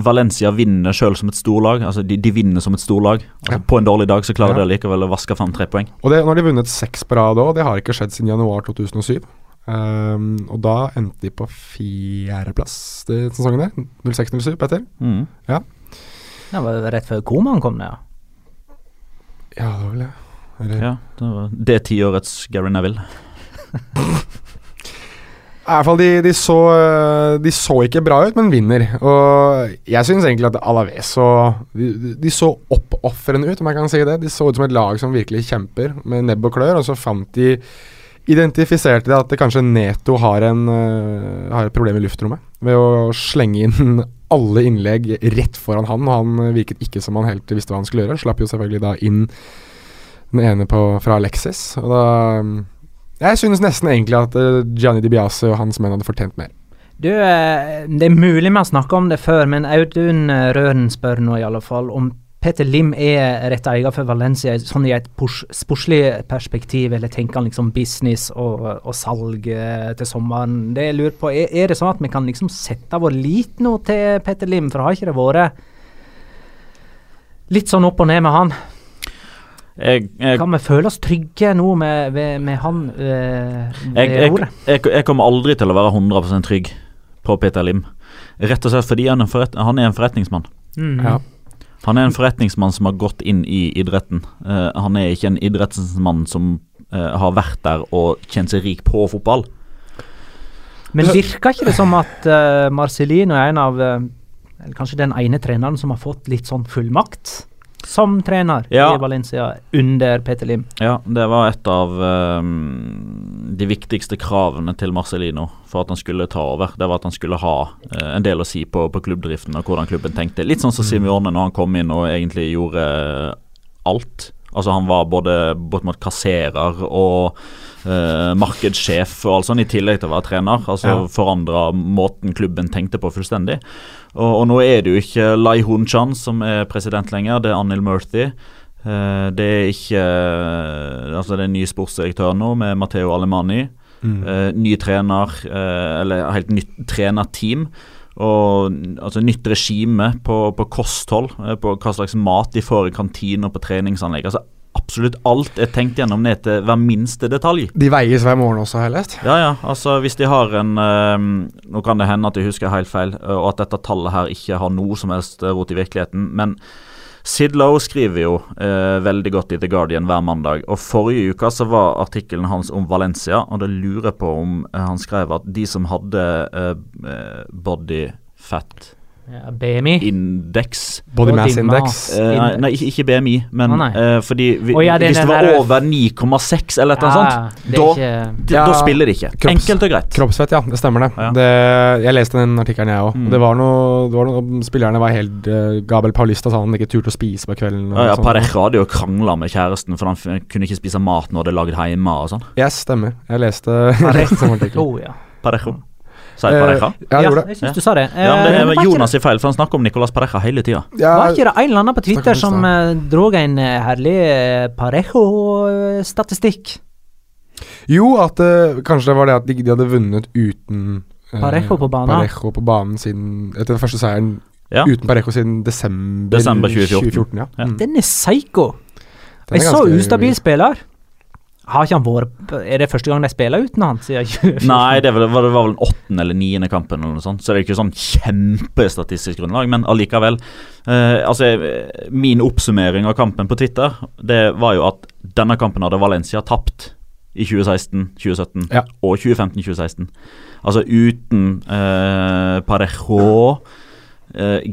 Valencia vinner sjøl som et storlag. Altså, de, de, vinner som et storlag. Altså, ja. På en dårlig dag så klarer ja. de likevel å vaske fram tre poeng. Og det, Nå har de vunnet seks på rad òg, det har ikke skjedd siden januar 2007. Um, ehm, og da endte de på fjerdeplass den sesongen der. 06-07, Petter. Mm. Ja. Det var rett før Koman kom ned, ja. Ja, det var vel det. Eller? Ja, det var det tiårets Gary Neville. [laughs] I hvert fall de, de, så, de, så, ikke bra ut, men vinner. Og jeg syns egentlig at Alaves så De, de så oppofrende ut, om jeg kan si det. De så ut som et lag som virkelig kjemper med nebb og klør, og så fant de Identifiserte de at kanskje Neto har, en, uh, har et problem i luftrommet ved å slenge inn alle innlegg rett foran han, og han virket ikke som han helt visste hva han skulle gjøre. Slapp jo selvfølgelig da inn den ene på, fra Alexis, og da jeg synes nesten egentlig at uh, Gianni Di Biase og hans menn hadde fortjent mer. Du, uh, det er mulig vi har snakka om det før, men Audun Røren spør nå i alle fall om Peter Lim er rett eier for Valencia sånn i et sportslig perspektiv, eller tenker han liksom business og, og salg til sommeren? Det jeg lurer på, er, er, det sånn at vi kan liksom sette vår lit nå til Peter Lim, for har ikke det vært litt sånn opp og ned med han? Jeg, jeg, kan vi føle oss trygge nå med, med, med han øh, jeg, jeg, kommer aldri til å være 100% trygg på Peter Lim. Rett og slett fordi han er, forret, han er en forretningsmann. Mm. Ja. Han er en forretningsmann som har gått inn i idretten. Uh, han er ikke en idrettsmann som uh, har vært der og tjent seg rik på fotball. Men virker ikke det som at uh, Marcelino er en av Kanskje den ene treneren som har fått litt sånn fullmakt? Som trener ja. i Valencia under Peter Lim. Ja, det var et av um, de viktigste kravene til Marcelino for at han skulle ta over. Det var at han skulle ha uh, en del å si på, på, klubbdriften og hvordan klubben tenkte. Litt sånn som mm. Simione når han kom inn og egentlig gjorde uh, alt. Altså Han var både bortimot kasserer og uh, markedssjef og alt sånt, i tillegg til å være trener. Altså ja. Forandra måten klubben tenkte på fullstendig. Og, og, nå er det jo ikke Lai Hun-chan som er president lenger, det er Anil Murthy. Uh, det er ikke uh, Altså det er ny sportsdirektør nå, med Matteo Alemani. Mm. Uh, ny trener, eller helt nytt trenerteam. Og altså nytt regime på, på kosthold, på hva slags mat de får i kantiner på treningsanlegg. Altså absolutt alt er tenkt gjennom ned til hver minste detalj. De veies hver morgen også, har jeg lest. Ja, ja. Altså, hvis de har en øh, Nå kan det hende at jeg husker helt feil, og at dette tallet her ikke har noe som helst rot i virkeligheten. Men Sid Lowe skriver jo øh, veldig godt i The Guardian hver mandag. Og Forrige uke så var artikkelen hans om Valencia, og det lurer på om han skrev at de som hadde body fat ja, BMI? Indeks. Body Mass Index. Uh, nei, ikke, BMI, men uh, fordi vi, oh, ja, det, hvis det var over 9,6 eller noe ja, sånt, da, ikke, da, spiller de ikke. Kropps, Enkelt og greit. Kroppsfett, ja. Det stemmer, det. det jeg leste den artikkelen, jeg òg. Mm. Det var noe, det var noe Spillerne var helt uh, Gabel Paulista sa han ikke turte å spise på kvelden. Ja, ja Pareja hadde jo krangla med kjæresten, for han kunne ikke spise mat når det lagd hjemme og sånn. Yes, stemmer. Jeg leste Parejo. [laughs] oh, ja. Parejo. Sa jeg Pareja? Eh, ja, ja, jeg syns du sa det. Ja, men det er eh, Jonas i feil, for han snakker om Nicolas Pareja hele tida. Ja, var ikke det en eller annen på Twitter som dro drog en herlig Parejo-statistikk? Jo, at uh, kanskje det var det at de, de hadde vunnet uten uh, Parejo på banen. Parejo på banen siden Etter den første seieren ja. uten Parejo siden desember, desember 2014. 2014 ja. Mm. Den er psycho! Jeg så ustabil spiller. Har ikke han vært Er det første gang de spiller uten han? Siden [laughs] 2014? Nei, det var, det var vel den åttende eller niende kampen, eller noe sånt, så det er ikke sånn kjempestatistisk grunnlag, men allikevel. Eh, altså, min oppsummering av kampen på Twitter, det var jo at denne kampen hadde Valencia tapt i 2016, 2017 Ja. og 2015-2016. Altså uten eh, Parejo, eh,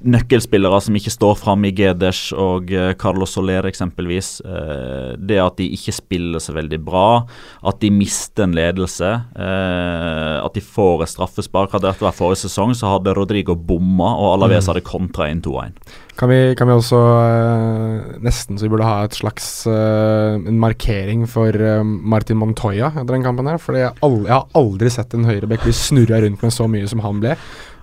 nøkkelspillere som ikke står fram i Gedes og eh, Carlos Soler eksempelvis. Eh, det at de ikke spiller så veldig bra, at de mister en ledelse, eh, at de får et straffespark. Hadde dette vært forrige sesong, så hadde Rodrigo bomma, og Alaves hadde kontra 1-2-1. Kan vi, kan vi også eh, Nesten så vi burde ha et slags eh, En markering for Martin Montoya etter den kampen her. For jeg, jeg har aldri sett en høyrebekk bli snurra rundt med så mye som han ble.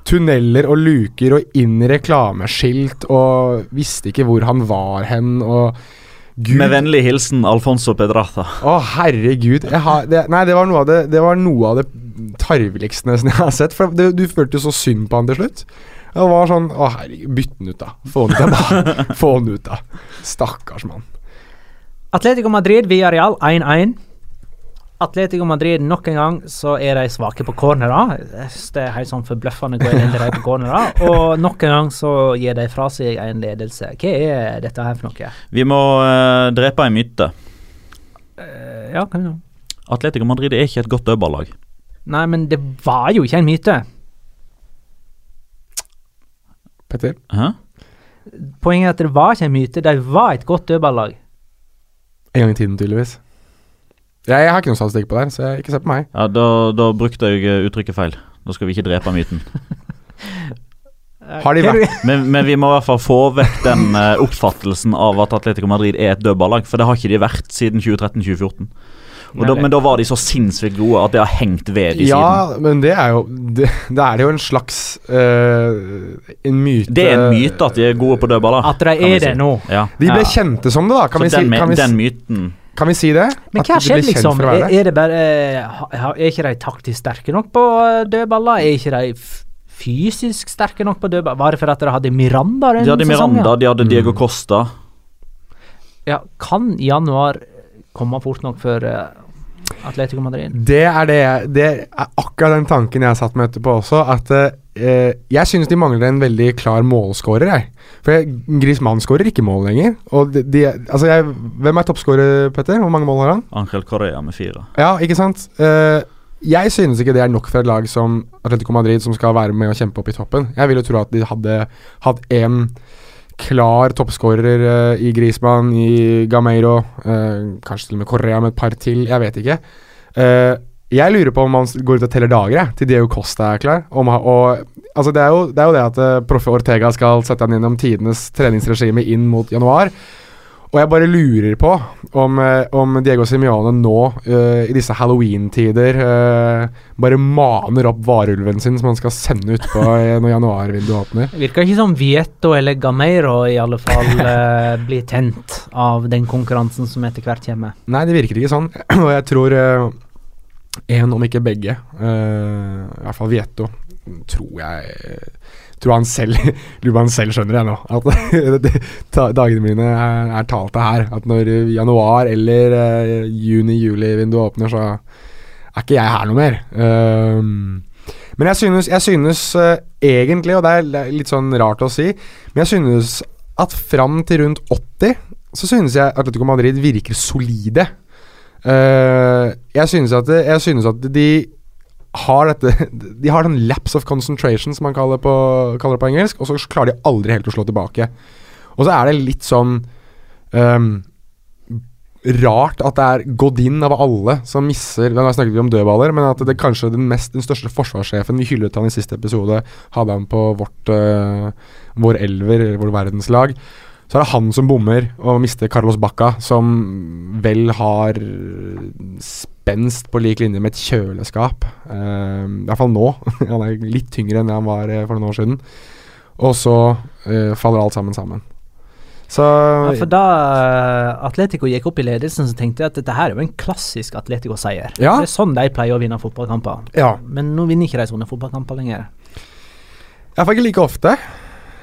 Tunneler og luker og inn i reklameskilt og visste ikke hvor han var hen og Gud Med vennlig hilsen Alfonso Pedrata. Å, herregud. Jeg har, det, nei, det var noe av det Det var noe av det tarveligste jeg har sett. For det, du følte jo så synd på han til slutt. Det var sånn Å, herregud. Bytt den ut, da. Få den ut, da. [laughs] Få den ut, da. Stakkars mann. Atletico Madrid via Real 1-1. Atletico Madrid nok en gang så er de svake på cornerer. Det er helt sånn forbløffende hvor elendig de er på cornerer. [laughs] Og nok en gang så gir de fra seg en ledelse. Hva er dette her for noe? Vi må uh, drepe en myte. Uh, ja, kan vi nå. Atletico Madrid er ikke et godt dødballag. Nei, men det var jo ikke en myte. Petter? Hæ? Poenget er at det var ikke en myte. De var et godt dødballag. En gang i tiden, tydeligvis. Jeg, jeg har ikke noe statistikk på det, så jeg, ikke se på meg. Ja, da, da brukte jeg eh, uttrykket feil. Nå skal vi ikke drepe myten. [laughs] Har de vært- Men, men vi må i hvert fall få vekk den eh, oppfattelsen av at Atletico Madrid er et dødballag, for det har ikke de vært siden 2013-2014. Og da, Men da var de så sinnssykt gode at det har hengt ved de siden. Ja, men det er jo Det, det er jo en slags uh, En myte Det er en myte at de er gode på dødballer. At de er si. det nå. Ja. De ble Ja. kjente som det, da. Kan, Så vi den, si. kan, vi, den myten kan vi si det? Men hva kjent liksom? Er, det? er det bare eh, Er ikke de taktisk sterke nok på eh, dødballer? Er ikke de fysisk sterke nok på dødballer? Var det for at dere hadde Miranda den De hadde sesongen? Miranda, de hadde Mm. Diego Costa. Ja, kan januar komme fort nok for eh, Atletico Madrid? Det er det jeg- Det er akkurat den tanken jeg har satt meg etterpå også. At eh, jeg synes de mangler en veldig klar målskårer, jeg. For jeg, Griezmann skårer ikke mål lenger. Og de, de, altså jeg, hvem er toppskårer, Petter? Hvor mange mål har han? Angel Correa med fire. Ja, ikke sant? Eh, jeg synes ikke det er nok for et lag som Atletico Madrid, som skal være med og kjempe opp i toppen. Jeg vil jo tro at de hadde hatt én klar toppskårer uh, i Griezmann, i Gameiro, uh, kanskje til og med Correa med et par til, jeg vet ikke. Eh, jeg lurer på om man går ut og teller dager jeg, til Diego Costa er klar. Om, og, altså det, er jo, det er jo det at uh, Proffe Ortega skal sette han gjennom tidenes treningsregime inn mot januar. Og jeg bare lurer på om, eh, om Diego Simione nå, uh, i disse halloween-tider, uh, bare maner opp varulven sin som han skal sende utpå når januarvinduet åpner. Virker ikke som Vieto eller Gameiro i alle fall uh, [laughs] blir tent av den konkurransen som etter hvert kommer. Nei, det virker ikke sånn. [clears throat] Og jeg tror én, om ikke begge, Uh, i hvert fall Vietto, tror jeg Tror han selv [laughs] Lurer han selv skjønner jeg nå. At [laughs] dagene mine er, er talte her. At når januar eller uh, juni-juli-vinduet åpner, så er ikke jeg her noe mer. Ehm, men jeg synes, jeg synes eh, egentlig, og det er litt sånn rart å si, men jeg synes at fram til rundt 80 så synes jeg Atletico Madrid virker solide. Eh, jeg synes at, jeg synes at de har dette De har den lapse of concentration, som man kaller, på, kaller det på engelsk, og så klarer de aldri helt å slå tilbake. Og så er det litt sånn um, rart at det er Godin av alle som misser Nå snakket vi om dødballer, men at det kanskje den, mest, den største forsvarssjefen Vi hyllet han i siste episode, hadde han på vårt, uh, vår elver, vår verdenslag. Så er det han som bommer og mister Carlos Bacca, som vel har spenst på lik linje med et kjøleskap. Uh, I hvert fall nå. [laughs] han er litt tyngre enn han var eh, for noen år siden. Og så uh, faller alt sammen sammen. Så Ja, for da eh, Atletico gikk opp i ledelsen, så tenkte jeg at dette her er jo en klassisk Atletico-seier. Ja. Det er sånn de pleier å vinne fotballkamper. Ja. Men nå vinner ikke de sånne fotballkamper lenger. Iallfall ikke like ofte.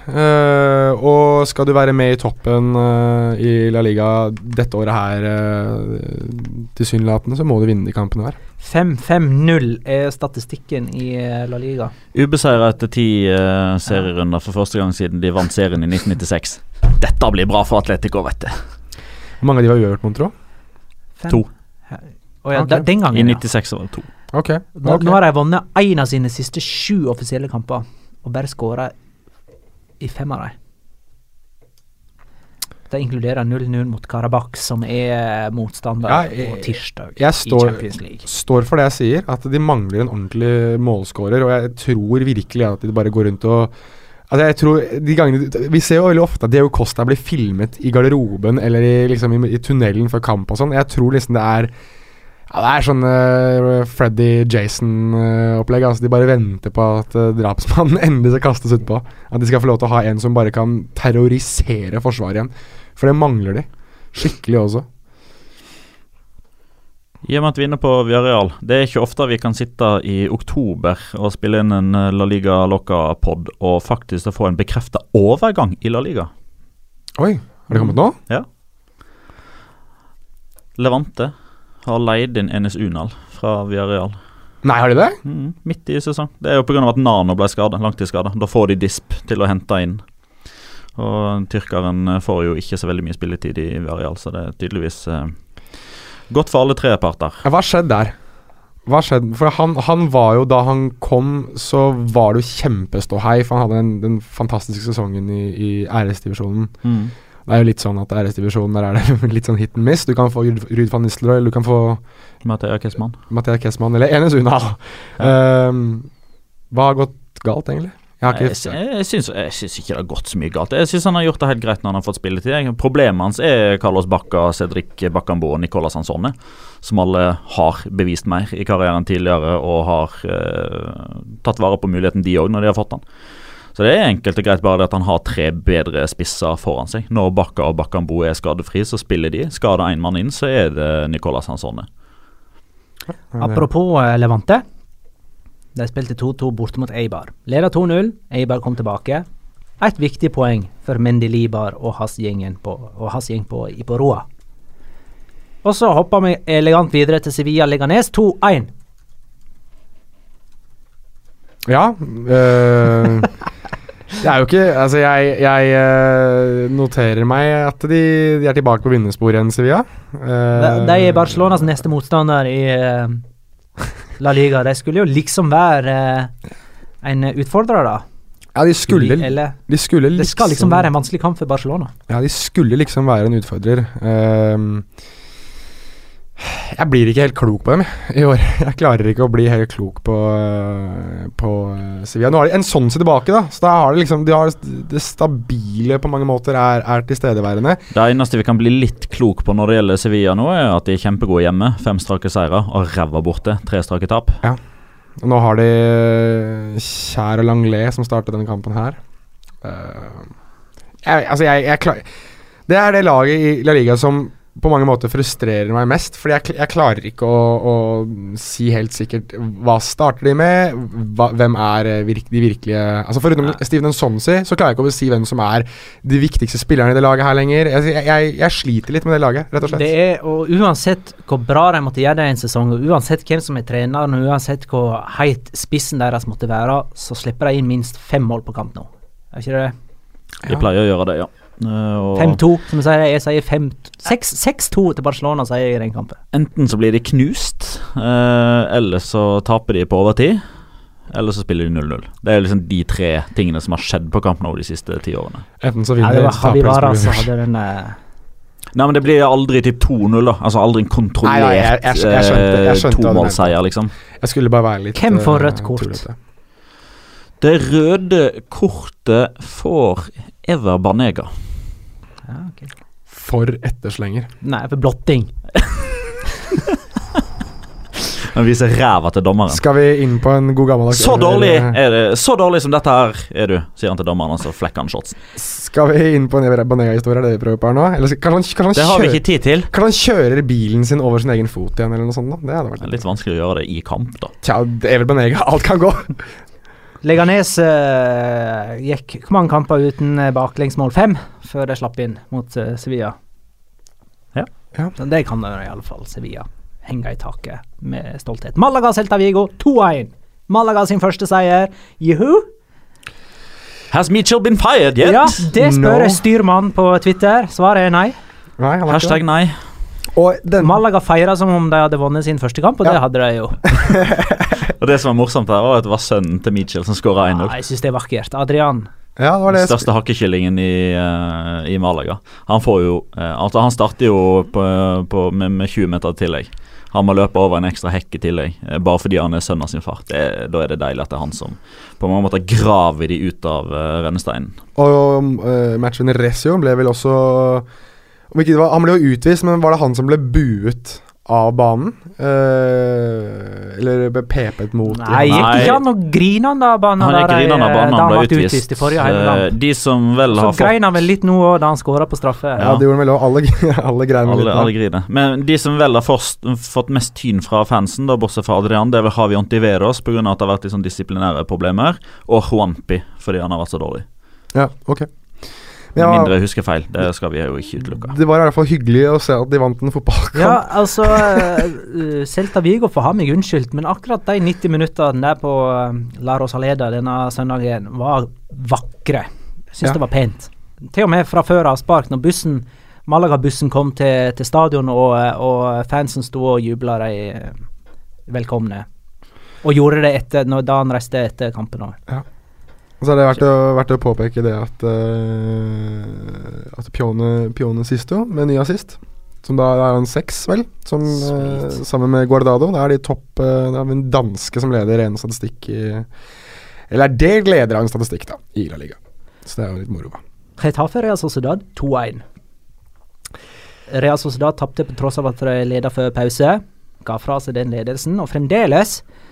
Eh, og skal du være med i toppen eh, i La Liga dette året her, uh, tilsynelatende, så må du vinne de kampene her. 5-5-0 er statistikken i eh, La Liga. Ubeseira etter ti eh, serierunder for første gang siden de vant serien i 1996. Dette blir bra for Atletico, vet du. Hvor mange av de var uavgjort, mon tro? To. Oh, ja, okay. da- den I gangen, ja. 96 var det to. Okay. Nå, ok. nå har de vunnet én av sine siste sju offisielle kamper, og bare skåra i fem av dem. Det inkluderer 0-0 mot Karabakh, som er motstander Ja, jeg- på tirsdag jeg i Champions League. står for det jeg sier, at de mangler en ordentlig målskårer, og jeg tror virkelig at de bare går rundt og Altså jeg tror de gangene, Vi ser jo veldig ofte at Diego Costa blir filmet i garderoben eller i, liksom, i, i tunnelen før kamp og sånn. Jeg tror liksom det er ja, Det er sånn uh, Freddy Jason-opplegg. altså De bare venter på at uh, drapsmannen [laughs] endelig skal kastes utpå. At de skal få lov til å ha en som bare kan terrorisere forsvaret igjen. For det mangler de. Skikkelig også. I og med at vi er inne på Viareal, det er ikke ofte vi kan sitte i oktober og spille inn en eh, La Liga Loca-pod og faktisk få en bekrefta overgang i La Liga. Oi, har det kommet nå? Ja. Levante har leid inn Enes Unal fra Villarreal. Nei, har de det? Mm, midt i sesong. Det er jo pga. at Nano ble skada, langtidsskada. Da får de disp til å hente inn. Og tyrkeren eh, får jo ikke så veldig mye spilletid i Villarreal, så det er tydeligvis eh, godt for alle tre parter. Hva skjedde der? Hva skjedde? For han, han var jo Da han kom, så var det jo kjempeståhei, for han hadde den, den fantastiske sesongen i, i RS-divisjonen. Mm. Det er jo litt sånn at RS-divisjonen der er det [laughs] litt sånn hit and miss. Du kan få Ruud van Nistelrooy, du kan få Mathea Kessmann. Mathea Kessmann, eller Enes Una. Ja. Um, hva har gått galt, egentlig? Jeg Jeg, jeg, syns, jeg syns ikke det har gått så mye galt. Jeg syns han har gjort det helt greit når han har fått spilletid. Problemet hans er Carlos Bacca, Cedric Bakambo og Nicola Sansone, som alle har bevist mer i karrieren tidligere og har eh, tatt vare på muligheten de òg, når de har fått den. Så det er enkelt og greit bare det at han har tre bedre spisser foran seg. Når Bakka og Bakambo er skadefri, så spiller de. Skal det én mann inn, så er det Nicolas Hansone. Apropos eh, Levante. De spilte 2-2 borte mot Eibar. Leda 2-0. Eibar kom tilbake. Et viktig poeng for Mendy Libar og hans, gjengen på, og hans gjeng på Iporoa. Og så hopper vi elegant videre til Sevilla Leganes 2-1. Ja. øh, [laughs] det er jo ikke Altså, jeg, jeg øh, noterer meg at de, de er tilbake på vinnersporet igjen, Sevilla. Uh, de er Barcelonas neste motstander i uh, La Liga. De skulle jo liksom være uh, en utfordrer, da. Ja, de skulle, Eller de skulle Det skal liksom være en vanskelig kamp for Barcelona. Ja, de skulle liksom være en utfordrer. Ehm, jeg blir ikke helt klok på dem i år. [laughs] Jeg klarer ikke å bli helt klok på, øh, på øh, Sevilla. Nå har de en sånn seg tilbake, da. Så da har de liksom De har det stabile på mange måter er, er tilstedeværende. Det eneste vi kan bli litt klok på når det gjelder Sevilla nå, er at de er kjempegode hjemme. Fem strake seire og ræva borte. Tre strake tap. Og nå har de øh, Kjær og Langlet som startet denne kampen her. Eh, jeg, altså, jeg, jeg klarer Det er det laget i La Liga som på mange måter frustrerer meg mest. Fordi jeg, jeg klarer ikke å, å si helt sikkert hva starter de med, hva, hvem er eh, virk, de virkelige Altså Foruten Nei. Steven Nsonsi, så klarer jeg ikke å si hvem som er de viktigste spillerne i det laget her lenger. Jeg, jeg, jeg, sliter litt med det laget, rett og slett. Det er, og Uansett hvor bra de måtte gjøre det i en sesong, og uansett hvem som er treneren, og uansett hvor heit spissen deres måtte være, så slipper de inn minst fem mål på kamp nå. Er ikke det det? De pleier å gjøre det, ja. Eh, og 5-2, som jeg sier. Jeg sier 6 6-2 til Barcelona, sier jeg i den kampen. Enten så blir de knust, eh, eller så taper de på overtid. Eller så spiller de 0-0. Det er liksom de tre tingene som har skjedd på kampen over de siste ti årene. Enten så vinner det de, eller så taper de, så Vara blir det som uavgjort. hadde den eh, Nei, men det blir aldri typ 2-0, da. Altså aldri en kontrollert eh, tomålsseier, liksom. Jeg skulle bare være litt Hvem får eh, rødt kort? tullete. Det røde kortet får Ever Banega. Ja, okay. For etterslenger. Nei, for blotting. Han viser ræva til dommeren. Skal vi inn på en god gammeldags Så dårlig er det Så dårlig som dette her er du, sier han til dommeren, og så flekker han shortsen. Skal vi inn på en Banega-historie, er det vi prøver på her nå? Eller skal- kan han, kan, han Det har vi ikke tid til. kan han kjøre bilen sin over sin egen fot igjen, eller noe sånt? da? Det hadde Det vært er litt vanskelig å gjøre det i kamp, da. Tja, det er vel Banega. Alt kan gå. Leganes uh, gikk hvor mange kamper uten eh, baklengsmål? Fem, før de slapp inn mot uh, Sevilla. Ja. Ja. Så det kan de i alle fall Sevilla henge i taket med stolthet. Malaga Celta Vigo 2-1. Malaga sin første seier. Juhu! Has Mitchell been fired yet? Ja, det spør No. styrmannen på Twitter. Svaret er nei. Nei, Hashtag nei. Det. Og den, Malaga feira som om de hadde vunnet sin første kamp, og det hadde de jo. [laughs] Og Det som var morsomt, her var at det var sønnen til Mitchell som skåra 1-0. Ja, jeg syns det er vakkert. Adrian. ja, det var Den største hakkekyllingen i, uh, i Malaga. Han får jo uh, Altså Han starter jo på, på, med, med 20 meter tillegg. Han må løpe over en ekstra hekk i tillegg, eh, bare fordi han er sønnen av sin far. Det, da er det deilig at det er han som på mange måter graver de ut av uh, rennesteinen. Og uh, i Resio ble vel også det var, Han ble jo utvist, men var det han som ble buet av banen? Eh, eller ble pepet mot Nei, gikk ikke han og grina han da banen Han gikk der, grinende av eh, banen, da han ble utvist. utvist. i forrige Eh, heimekamp? De som vel Så har fått grein han vel litt nå òg, da han skåra på straffe. Ja, Ja. det gjorde han vel òg. Alle, [laughs] alle grein. Alle, alle griner. Men de som vel har først, fått mest tyn fra fansen, da, bortsett fra Adrian, det er vel Havi Ontiveros pga. at det har vært sånn disiplinære problemer, og Juanpi fordi han har vært så dårlig. Ja, ok. Med Ja, mindre jeg husker feil. Det skal vi jo ikke utelukke. det var i hvert fall hyggelig å se at de vant en fotballkamp. Ja, altså eh, Celta Vigo får ha meg unnskyldt, men akkurat de 90 minuttene der på eh, La Rosaleda denne søndagen var vakre. Jeg syns Ja. det var pent. Til og med fra før avspark, når bussen Malaga-bussen kom til, til stadion og, og fansen sto og jubla de eh, velkomne. Og gjorde det etter, når, da han reiste etter kampen òg. Og så er det verdt å, verdt å påpeke det at uh, At Pione, Pione Sisto med ny assist, som da er han seks, vel, som, uh, sammen med Guardado. Da er de topp uh, Det er en danske som leder ren statistikk i Eller er det leder av en statistikk, da, i La Liga. Så det er jo litt moro. Retafe Real Sociedad 2-1. Real Sociedad tapte på tross av at de leda før pause. Ga fra seg den ledelsen. Og fremdeles, eh,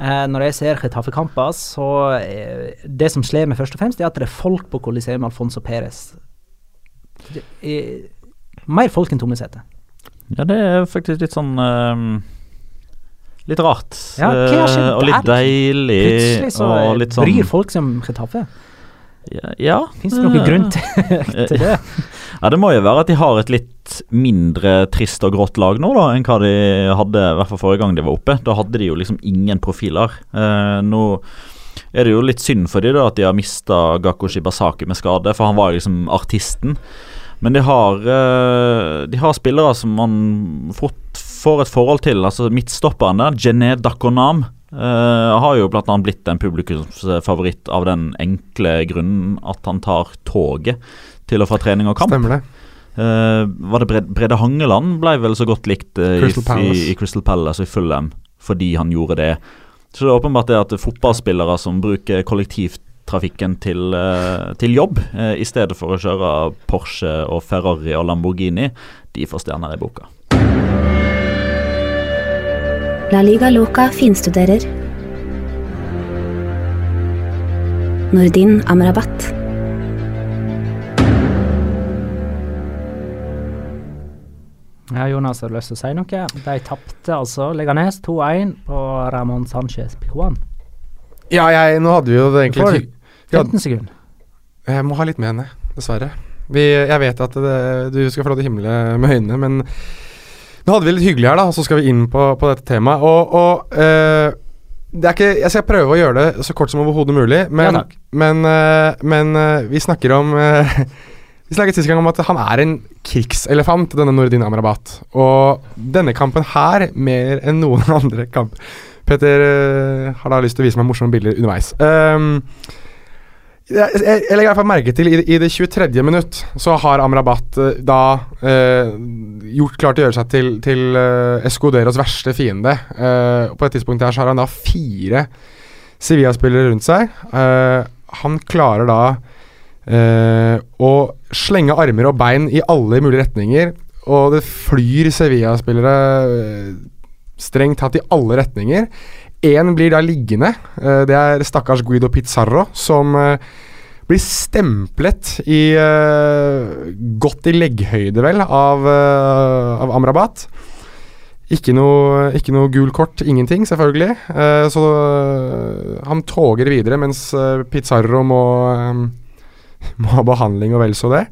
når jeg ser Chetaffe-kamper, så eh, Det som slår meg først og fremst, er at det er folk på Coliseum Alfonso Perez. Er mer folk enn tomme seter. Ja, det er faktisk litt sånn ehm, Litt rart. Ja, hva skjedd eh, og litt der? deilig. Plutselig så sånn bryr folk seg om Chetaffe. Ja, ja. Fins det noen eh, grunn til, [laughs] til det? Ja, Det må jo være at de har et litt mindre trist og grått lag nå, da, enn hva de hadde i hvert fall forrige gang de var oppe. Da hadde de jo liksom ingen profiler. Eh, nå er det jo litt synd for de da at de har mista Gakko Shibasaki med skade, for han var liksom artisten. Men de har, eh, de har spillere som man fort får et forhold til. Altså der, Jené Dakonam, Uh, har jo annet blitt en publikumsfavoritt av den enkle grunnen at han tar toget til og fra trening og kamp. Stemmer det. Uh, var det Bred Brede Hangeland ble vel så godt likt uh, i, Crystal Palace. i, i Crystal Palace og i Fulham fordi han gjorde det. Så det er åpenbart det at fotballspillere som bruker kollektivtrafikken til, uh, til jobb, i stedet for å kjøre Porsche og Ferrari og Lamborghini, de får stjerner i boka. La Liga Loca finstuderer. Nordin Amrabat. Ja, Jonas, har du lyst til å si noe? De tapte altså Leganes 2-1 på Ramón Sánchez Pijuan. Ja, jeg, nå hadde vi jo det får egentlig For 15 sekunder. Jeg må ha litt med henne, dessverre. Vi, jeg vet at det, du skal få lov til å himle med øynene, men nå hadde vi litt hyggelig her, da, og så skal vi inn på, på dette temaet. Og, og eh, det er ikke, Jeg skal prøve å gjøre det så kort som overhodet mulig, men, Ja, men, eh, men eh, vi snakker om [laughs] Vi snakket sist gang om at han er en krigselefant, denne Nordin Amrabat. Og denne kampen her, mer enn noen [laughs] andre kamp Petter eh, har da lyst til å vise meg morsomme bilder underveis. Um, jeg, jeg, jeg legger i hvert fall merke til i, i det 23. minutt så har Amrabat eh, da eh, gjort klart å gjøre seg til, til Escuderos verste fiende. Uh, på et tidspunkt her så har han da fire Sevilla-spillere rundt seg. Han klarer da å slenge armer og bein i alle mulige retninger, og det flyr Sevilla-spillere eh, strengt tatt i alle retninger. Én blir da liggende. eh, det er stakkars Guido Pizarro, som eh, blir stemplet i Godt i legghøyde, vel, av, av Amrabat. Ikke noe, ikke noe gul kort, ingenting, selvfølgelig. Så han toger videre, mens Pizarro må, [laughs] må ha behandling og vel så det.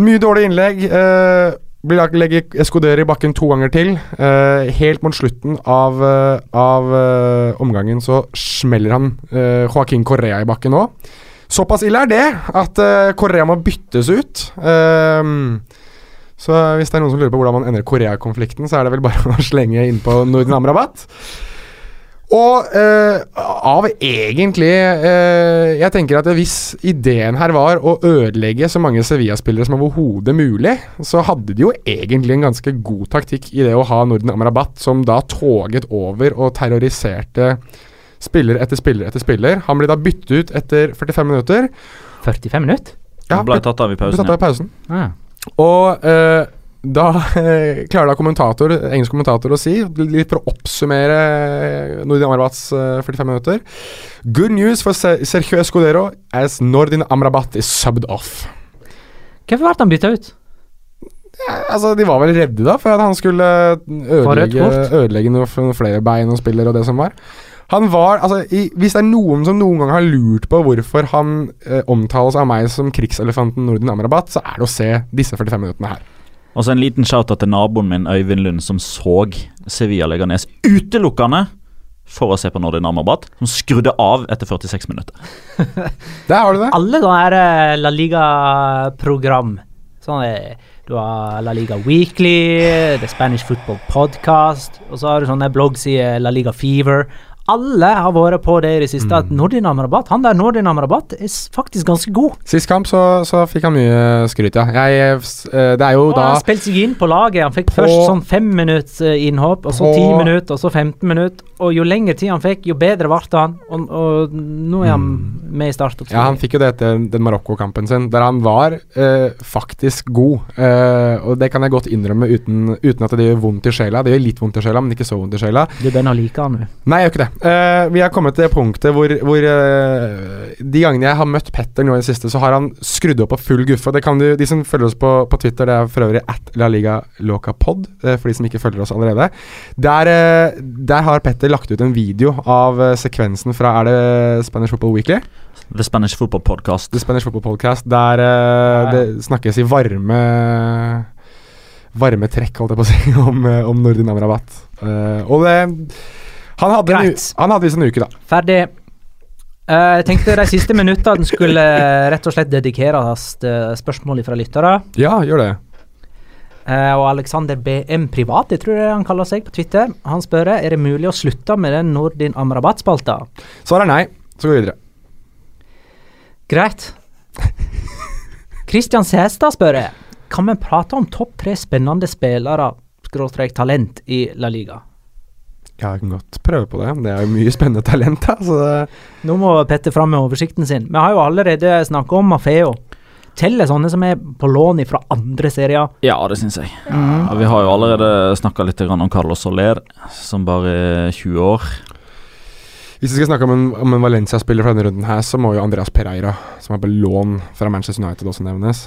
Mye dårlige innlegg. Eh, blir legger Escoder i bakken to ganger til. Eh, helt mot slutten av, eh, av eh, omgangen så smeller han eh, Joaquin Correa i bakken òg. Såpass ille er det at eh, Correa må byttes ut. Ehm, så hvis det er noen som lurer på hvordan man endrer Korea-konflikten, så er det vel bare [laughs] å slenge inn på Norden Amrabat. Og eh, av egentlig eh, Jeg tenker at hvis ideen her var å ødelegge så mange Sevilla-spillere som overhodet mulig, så hadde de jo egentlig en ganske god taktikk i det å ha Norden Amrabat, som da toget over og terroriserte spiller etter spiller etter spiller. Han ble da byttet ut etter 45 minutter. 45 minutter? Han ble tatt av i pausen. tatt av i pausen. Ah. Og eh, da eh, [laughs] klarer da kommentator, engelsk kommentator å si, litt for å oppsummere eh, Nordin Amrabats eh, 45 minutter Good news for Sergio Escudero as Nordin Amrabat is subbed off. Hvorfor ble han bytta ut? Ja, altså, De var vel redde da for at han skulle ødelegge, ødelegge noe, noen flere bein og spiller og det som var. Han var, altså, i, Hvis det er noen som noen gang har lurt på hvorfor han eh, omtales av meg som krigselefanten Nordin Amrabat, så er det å se disse 45 minuttene her. Og så en liten shout-out til naboen min Øyvind Lund, som så Sevilla Leganes utelukkende for å se på Nordin Amrabat, som skrudde av etter 46 minutter. [laughs] Der har du det. Alle sånne eh, La Liga-program. Sånn eh, Du har La Liga Weekly, The Spanish Football Podcast, og så har du sånne bloggsider La Liga Fever. Alle har vært på det i det siste, at Nordin Amrabat Han der Nordin Amrabat er faktisk ganske god. Sist kamp så, så fikk han mye skryt, ja. Jeg, eh, det er jo Og da han spilte seg inn på laget. Han fikk På- først sånn fem minutts eh, innhopp, og så ti minutter, og så 15 minutter. Og jo lengre tid han fikk, jo bedre ble han. Og, og nå er han med i start. Ja, han fikk jo det etter den Marokko-kampen sin, der han var eh, faktisk god. Eh, og det kan jeg godt innrømme uten, uten at det gjør vondt i sjela. Det gjør litt vondt i sjela, men ikke så vondt i sjela. Du begynner å like han, du. Nei, jeg gjør ikke det. Eh, vi har kommet til det punktet hvor, hvor uh, De gangene jeg har møtt Petter nå i det siste, så har han skrudd opp på full guffe. Det kan du, De som følger oss på, på Twitter, det er for øvrig at La Liga Loca Pod, uh, for de som ikke følger oss allerede. Der, eh, der har Petter lagt ut en video av eh, sekvensen fra Er det Spanish Football Weekly? The Spanish Football Podcast. The Spanish Football Podcast, der eh, det snakkes i varme Varme trekk, holdt jeg på å si, [laughs] om, eh, om Nordin Amrabat. Eh, og det han hadde, en, Greit. han hadde visst en uke, da. Ferdig. Uh, Jeg tenkte de siste minuttene skulle eh, rett og slett dedikeres til spørsmål fra lyttere. Ja, gjør det. Uh, og Alexander BM Privat, jeg tror han kaller seg på Twitter, han spør er det mulig å slutte med den Nordin Amrabat-spalta. Svaret er nei. Så går vi videre. Greit. Kristian Sæstad spør jeg, kan vi prate om topp tre spennende spillere, skråstrek talent, i La Liga? Ja, jeg kan godt prøve på det. Det er jo mye spennende talent, da. Nå må Petter fram med oversikten sin. Vi har jo allerede snakka om Mafeo. Teller sånne som er på lån fra andre serier. Ja, det syns jeg. Og vi har jo allerede snakka litt om Carlos Soler, som bare er 20 år. hvis vi skal snakke om en, om en Valencia-spiller fra denne runden her, så må jo Andreas Pereira, som er på lån fra Manchester United, også nevnes.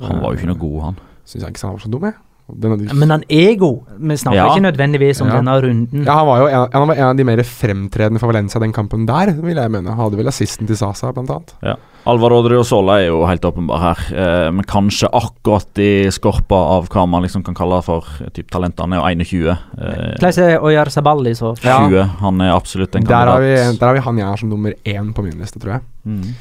Han var jo ikke noe god, han. Syns jeg ikke han var så dum, jeg. Den, Men han er god. Vi snakker Ja. ikke nødvendigvis om Ja. denne runden. ja, han var jo en, han var en av de mer fremtredende for Valencia den kampen der, vil jeg mene. Hadde vel assisten til Sasa, blant annet. Ja. Alvar Odrio Sola er jo helt åpenbar her, eh, men kanskje akkurat i skorpa av hva man liksom kan kalle for typ talent. Han er jo 21. Eh, Hvordan er Oyar Sabali så? Ja. 20. Han er absolutt en Der har, vi, der har vi han jeg har som nummer én på min liste, tror jeg. Mm.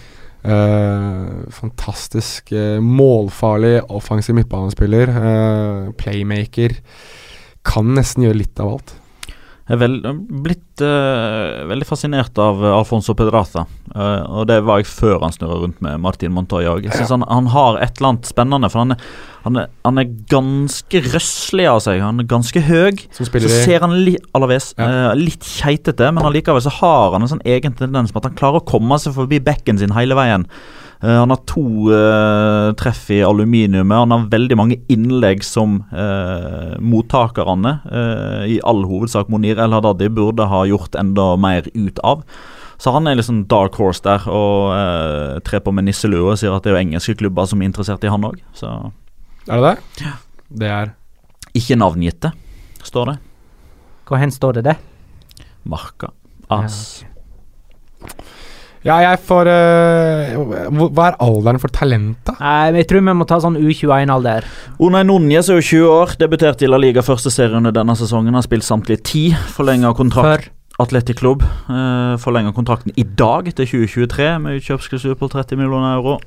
Eh, fantastisk eh, målfarlig offensiv midtbanespiller. Uh, playmaker. Kan nesten gjøre litt av alt. Er vel, blitt uh, veldig fascinert av eh, Alfonso Pedraza. Uh, og det var jeg før han snurra rundt med Martin Montoya òg. Jeg han, han har et eller annet spennende, for han er, han er, han er ganske røslig av seg. Han er ganske høy. Så ser han li Alaves Ja. uh, litt keitete, men allikevel så har han en sånn egen tendens med at han klarer å komme seg forbi bekken sin hele veien. Eh, han har to eh, treff i aluminiumet. Han har veldig mange innlegg som uh, mottakerne, eh, i all hovedsak Monir El Hadadi, burde ha gjort enda mer ut av. Så han er liksom dark horse der og uh, trer på med nisselue og sier at det er jo engelske klubber som er interessert i han òg. Så Er det det? Det er ikke navngitte, står det. Hvor hen står det det? Marka. As. Ja, jeg får uh, Hva er alderen for talentet? Nei, men jeg tror vi må ta sånn U21-alder. Unai Núñez er jo 20 år, debuterte i La Liga første serie under denne sesongen. Har spilt samtlige ti, forlenga kontrakt. For Atletic Klubb uh, forlenga kontrakten i dag til 2023 med utkjøpsklausul på 30 millioner euro.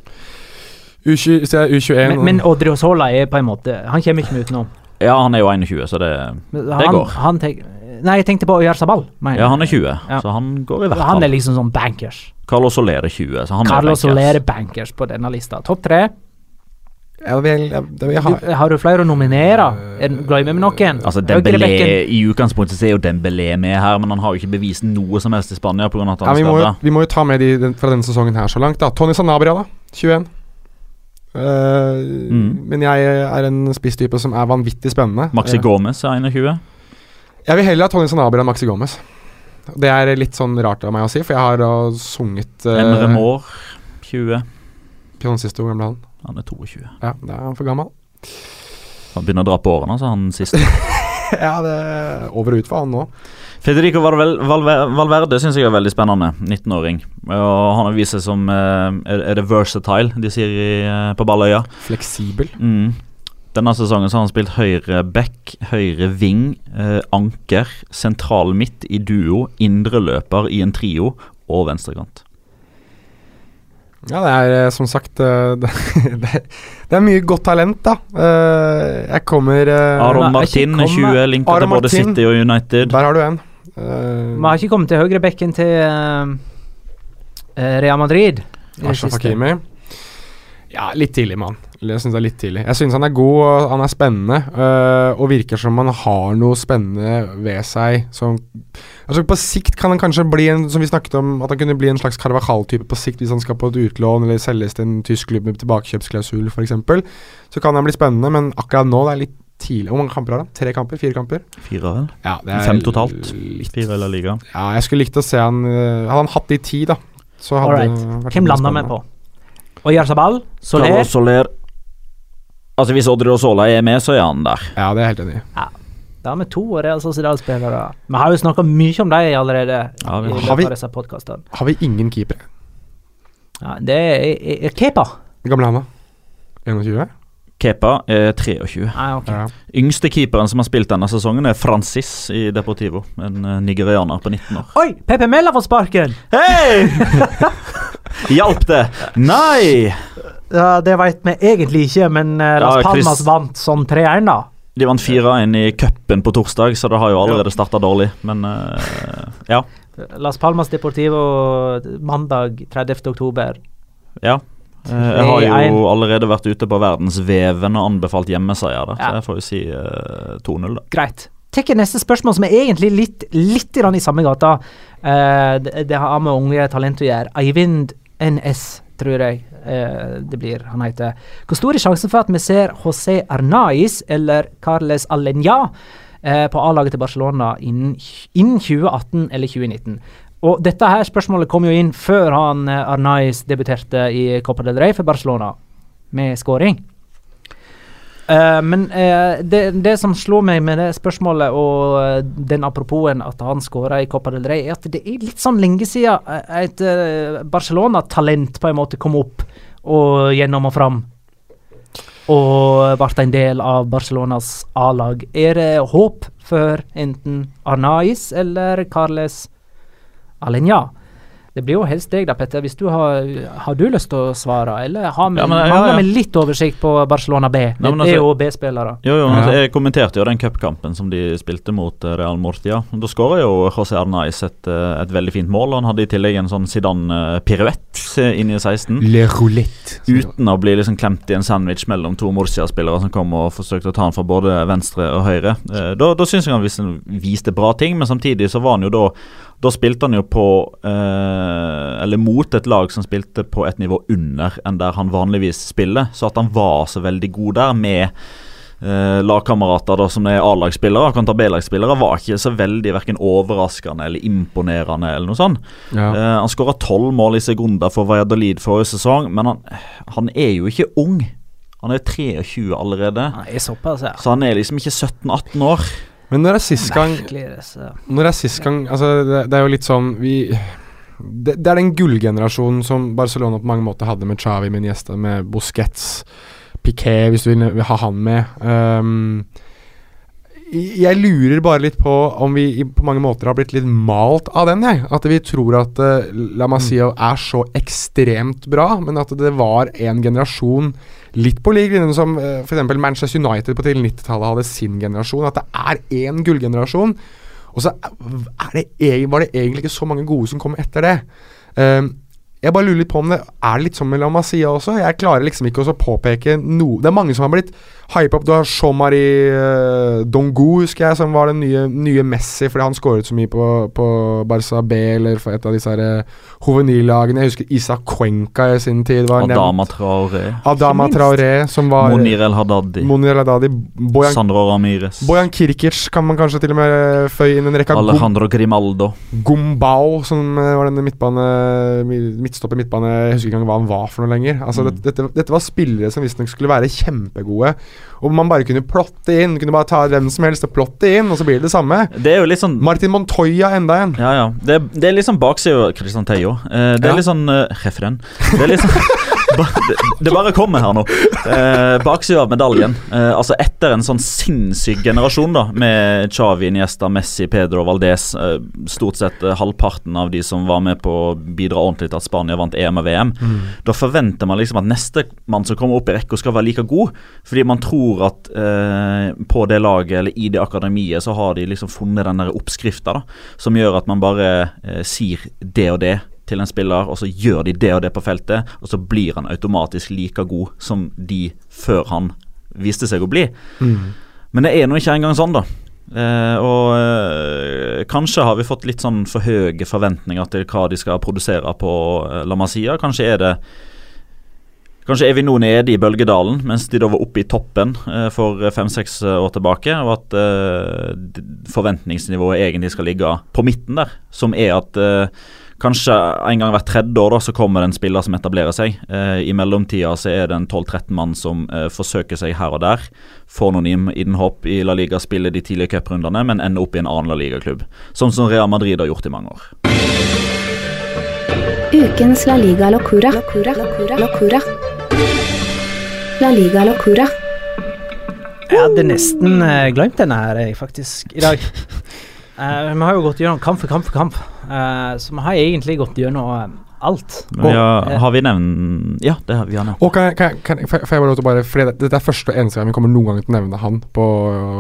U20, så er U21 men, men Odriozola er på en måte Han kommer ikke utenom. Ja, han er jo 21, så det Han, går. Han tenk, nei, jeg tenkte på Oyarzabal. Sabal Ja, han er 20, Ja. så han går i hvert Han er liksom sånn bankers. Carlos Soler er 20, så han Carlos er Soler er bankers. bankers på denne lista. Topp tre. Jeg vil, jeg, jeg, jeg, har, Du, har du flere å nominere? Er- Glemmer vi noen? Altså Dembélé. I utgangspunktet er jo Dembélé med her, men han har jo ikke bevist noe som helst i Spania På grunn av at ja, han vi, er må, vi må jo ta med de den, fra denne sesongen her så langt. da Tony Sanabria, da. 21. Uh, Mm. Men jeg er en spisstype som er vanvittig spennende. Maxi Eh, Gomez er 21. Jeg vil heller ha Tony Sanabria enn Maxi Gomez. Det er litt sånn rart av meg å si, for jeg har uh, sunget uh, En Remor 20. Pion hvor gammel er han? Han er 22. Ja, det er han for gammel. Han begynner å dra på årene, altså, han siste. [laughs] ja, det er over og ut for han nå. Federico Valverde syns jeg er veldig spennende. 19-åring. Og Han har vist seg som eh, Er er det versatile, de sier eh, på Balløya? Fleksibel. Mm. Denne sesongen så har han spilt høyre back, høyre ving, eh, anker, sentral midt i duo, indreløper i en trio og venstrekant. Ja, det er eh, som sagt eh, [laughs] det, det, det er mye godt talent, da. Eh, jeg kommer Aron Martin er 20, linka Aron til både Martin. City og United. Der har du en. Eh, Vi har ikke kommet til høyrebekken til eh, eh, Real Madrid. Ashraf. Hakimi. Ja, litt tidlig, mann. Jeg syns det er litt tidlig. Jeg syns han er god, og han er spennende. øh, og virker som han har noe spennende ved seg. Som Altså På sikt kan han kanskje bli en Som vi snakket om, at han kunne bli en slags Carvajal-type på sikt hvis han skal på et utlån eller selges til en tysk klubb med tilbakekjøpsklausul f.eks. Så kan han bli spennende, men akkurat nå det er litt tidlig. Hvor mange kamper har han? Tre kamper? Fire kamper? Fire, vel? Ja, det Fem totalt. Litt. Fire eller Liga. Ja, jeg skulle likt å se han øh, Hadde han hatt de ti, da, så hadde Alright. det vært Hvem lander vi på? Oyarzabal? Soler? Soler. Altså Hvis Odrio Sola er med, så er han der. Ja, det er jeg helt enig i. Da har vi to Real Sociedal-spillere. Vi har jo snakka mye om dem allerede. Ja, vi har. vi- disse. Har vi ingen keepere? Ja, det er, er, er Kepa. Gamle Hanna. er 21? Kepa er 23. Ah, okay. Ja. Yngste keeperen som har spilt denne sesongen, er Francis i Deportivo. En eh, nigerianer på 19 år. Oi! Pepe Mella får sparken! Hei! [laughs] Hjalp det? Nei! Ja, Det veit vi egentlig ikke, men uh, Las Ja, Chris- Palmas vant sånn 3-1, da. De vant 4-1 i cupen på torsdag, så det har jo allerede starta dårlig. Men uh, ja. Las Palmas Deportivo mandag 30. oktober. ja. Eh, jeg har jo allerede vært ute på verdensveven og anbefalt hjemmeseier, så jeg får jo si eh, 2-0, da. Greit. tar neste spørsmål, som er egentlig litt, litt i samme gata. Uh, det, det har med unge talent å gjøre. Eivind NS, tror jeg uh, det blir han heter. Hvor stor er sjansen for at vi ser José Arnaiz eller Carles Alenya uh, på A-laget til Barcelona innen, innen 2018 eller 2019? Og dette her spørsmålet kom jo inn før han Arnais Arnaiz debuterte i Copa del Rey for Barcelona, med skåring. Uh, men uh, det, det som slo meg med det spørsmålet og uh, den aproposen at han skåra i Copa del Rey, er at det er litt sånn lenge siden eh, et eh, Barcelona-talent på en måte kom opp og gjennom og fram. Og ble en del av Barcelonas A-lag. Er det håp for enten Arnaiz eller Carles Alenya? Det blir jo helst deg da, Petter. Hvis du har, har du lyst til å svare, eller har vi, Ja, men- ja, mangler ja. vi litt oversikt på Barcelona B? Nei, altså, det er jo B-spillere. Jo, jo, altså, Jeg kommenterte jo den cupkampen som de spilte mot eh, Real Murcia. Da skåra jo José Arnaiz et, eh, et veldig fint mål. Han hadde i tillegg en sånn Zidane-piruett inn i 16. Le roulette. Uten å bli liksom klemt i en sandwich mellom to Murcia-spillere som kom og forsøkte å ta han fra både venstre og høyre. Eh, da da syns jeg han viste, viste bra ting, men samtidig så var han jo da Da spilte han jo på eh, Eller mot et lag som spilte på et nivå under enn der han vanligvis spiller. Så at han var så veldig god der med eh, lagkamerater som er A-lagsspillere kontra B-lagsspillere, var ikke så veldig verken overraskende eller imponerende eller noe sånt. Ja. Eh, han skåra tolv mål i sekunder for Valladolid forrige sesong, men han, han er jo ikke ung. Han er 23 allerede, Nei, såpass, ja. så han er liksom ikke 17-18 år. Men når er sist gang Når er sist gang Altså, det, det er jo litt sånn Vi det, det er den gullgenerasjonen som Barcelona på mange måter hadde med Xavi, med Iniesta, med Busquets, Piquet, hvis du vil, vil ha han med. Um, jeg lurer bare litt på om vi på mange måter har blitt litt malt av den, jeg. At vi tror at uh, La Masia er så ekstremt bra, men at det var en generasjon litt på lik linje som uh, f.eks. Manchester United på tidlig 90-tallet hadde sin generasjon. At det er én gullgenerasjon. Og så er det, var det egentlig ikke så mange gode som kom etter det. Um, jeg bare lurer litt på om det er litt sånn med La Masia også. Jeg klarer liksom ikke å påpeke noe Det er mange som har blitt hypa opp. Du har Jean-Marie uh, Dongo, husker jeg, som var den nye, nye Messi fordi han skåret så mye på, på Barca B eller for et av disse her uh, hovenillagene. Jeg husker Isa Cuenca i sin tid. Var Adama nevnt. Traoré. Adama. Traoré, som var Monir El Haddadi. Monir El Haddadi. Bojan, Sandro Ramirez. Bojan Kirkic kan man kanskje til og med føye inn en rekke av Alejandro Grimaldo. Gumbao, som eh, var denne midtbane midtstopper midtbane Jeg husker ikke engang hva han var for noe lenger. Altså, Mm. dette, dette var spillere som visstnok skulle være kjempegode. Og man bare kunne plotte inn. Kunne bare ta hvem som helst og plotte inn, og så blir det det samme. Det er jo litt sånn Martin Montoya enda en. Ja, ja. Det, det er litt sånn baksida Christian Teio. Eh, det er Ja. litt sånn uh, Referen. Det er litt sånn [laughs] det, bare kommer her nå. Eh, baksida av medaljen. Eh, altså Etter en sånn sinnssyk generasjon da med Xavi, Iniesta, Messi, Pedro Valdez, eh, stort sett eh, halvparten av de som var med på å bidra ordentlig til at Spania vant EM og VM, da forventer man liksom at nestemann som kommer opp i rekka, skal være like god. Fordi man tror at eh, på det laget eller i det akademiet så har de liksom funnet den oppskrifta som gjør at man bare eh, sier det og det til en spiller, og så gjør de det og det på feltet, og så blir han automatisk like god som de før han viste seg å bli. Men det er nå ikke engang sånn, da. Eh, og eh, kanskje har vi fått litt sånn for høye forventninger til hva de skal produsere på eh, La Masia. Kanskje er det Kanskje er vi nå nede i bølgedalen, mens de da var oppe i toppen eh, for fem-seks år tilbake. Og at eh, forventningsnivået egentlig skal ligge på midten der. Som er at eh, kanskje en gang hvert tredje år da, så kommer det en spiller som etablerer seg. Eh, I mellomtida så er det en 12-13 mann som eh, forsøker seg her og der. Får noen inn- innhopp i La Liga, spiller de tidlige cuprundene, men ender opp i en annen La Liga-klubb. Sånn som Real Madrid har gjort i mange år. Ukens La Liga Locura. Locura. Locura. Locura. La Liga Locura. Jeg hadde nesten eh, glemt denne her, faktisk, i dag. [laughs] Eh, vi har jo gått gjennom kamp for kamp for kamp, uh, så vi har egentlig gått gjennom eh, alt. Men vi har, har vi nevnt Ja, det har vi har nevnt. Og kan jeg, kan, jeg- kan, for, får jeg bare lov til bare Fordi det, dette er første og eneste gang vi kommer noen gang til å nevne han på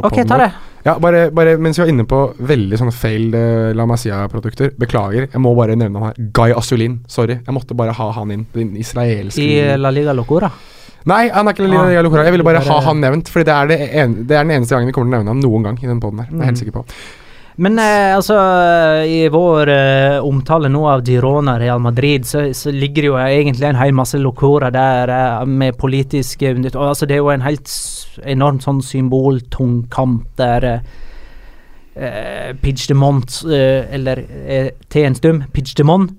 OK, ta det. Ja, bare, bare mens vi var inne på veldig sånne failed eh, La Masia-produkter Beklager, jeg må bare nevne han her. Guy Asulin. Sorry. Jeg måtte bare ha han inn. Den israelske I La Liga Locora? Nei, han er ikke Ah, Liga Locora. Jeg ville bare bare- ha han nevnt, Fordi det er, det, en, det er den eneste gangen vi kommer til å nevne han noen gang i den poden her. Det er jeg helt Mm. sikker på. Men eh, altså, i vår eh, omtale nå av Girona Real Madrid, så, så ligger det jo egentlig en hel masse lokorer der eh, med politiske og altså Det er jo en helt enormt sånn symboltung kamp der eh, eh, eh, eller eh, til en stum Puigdemont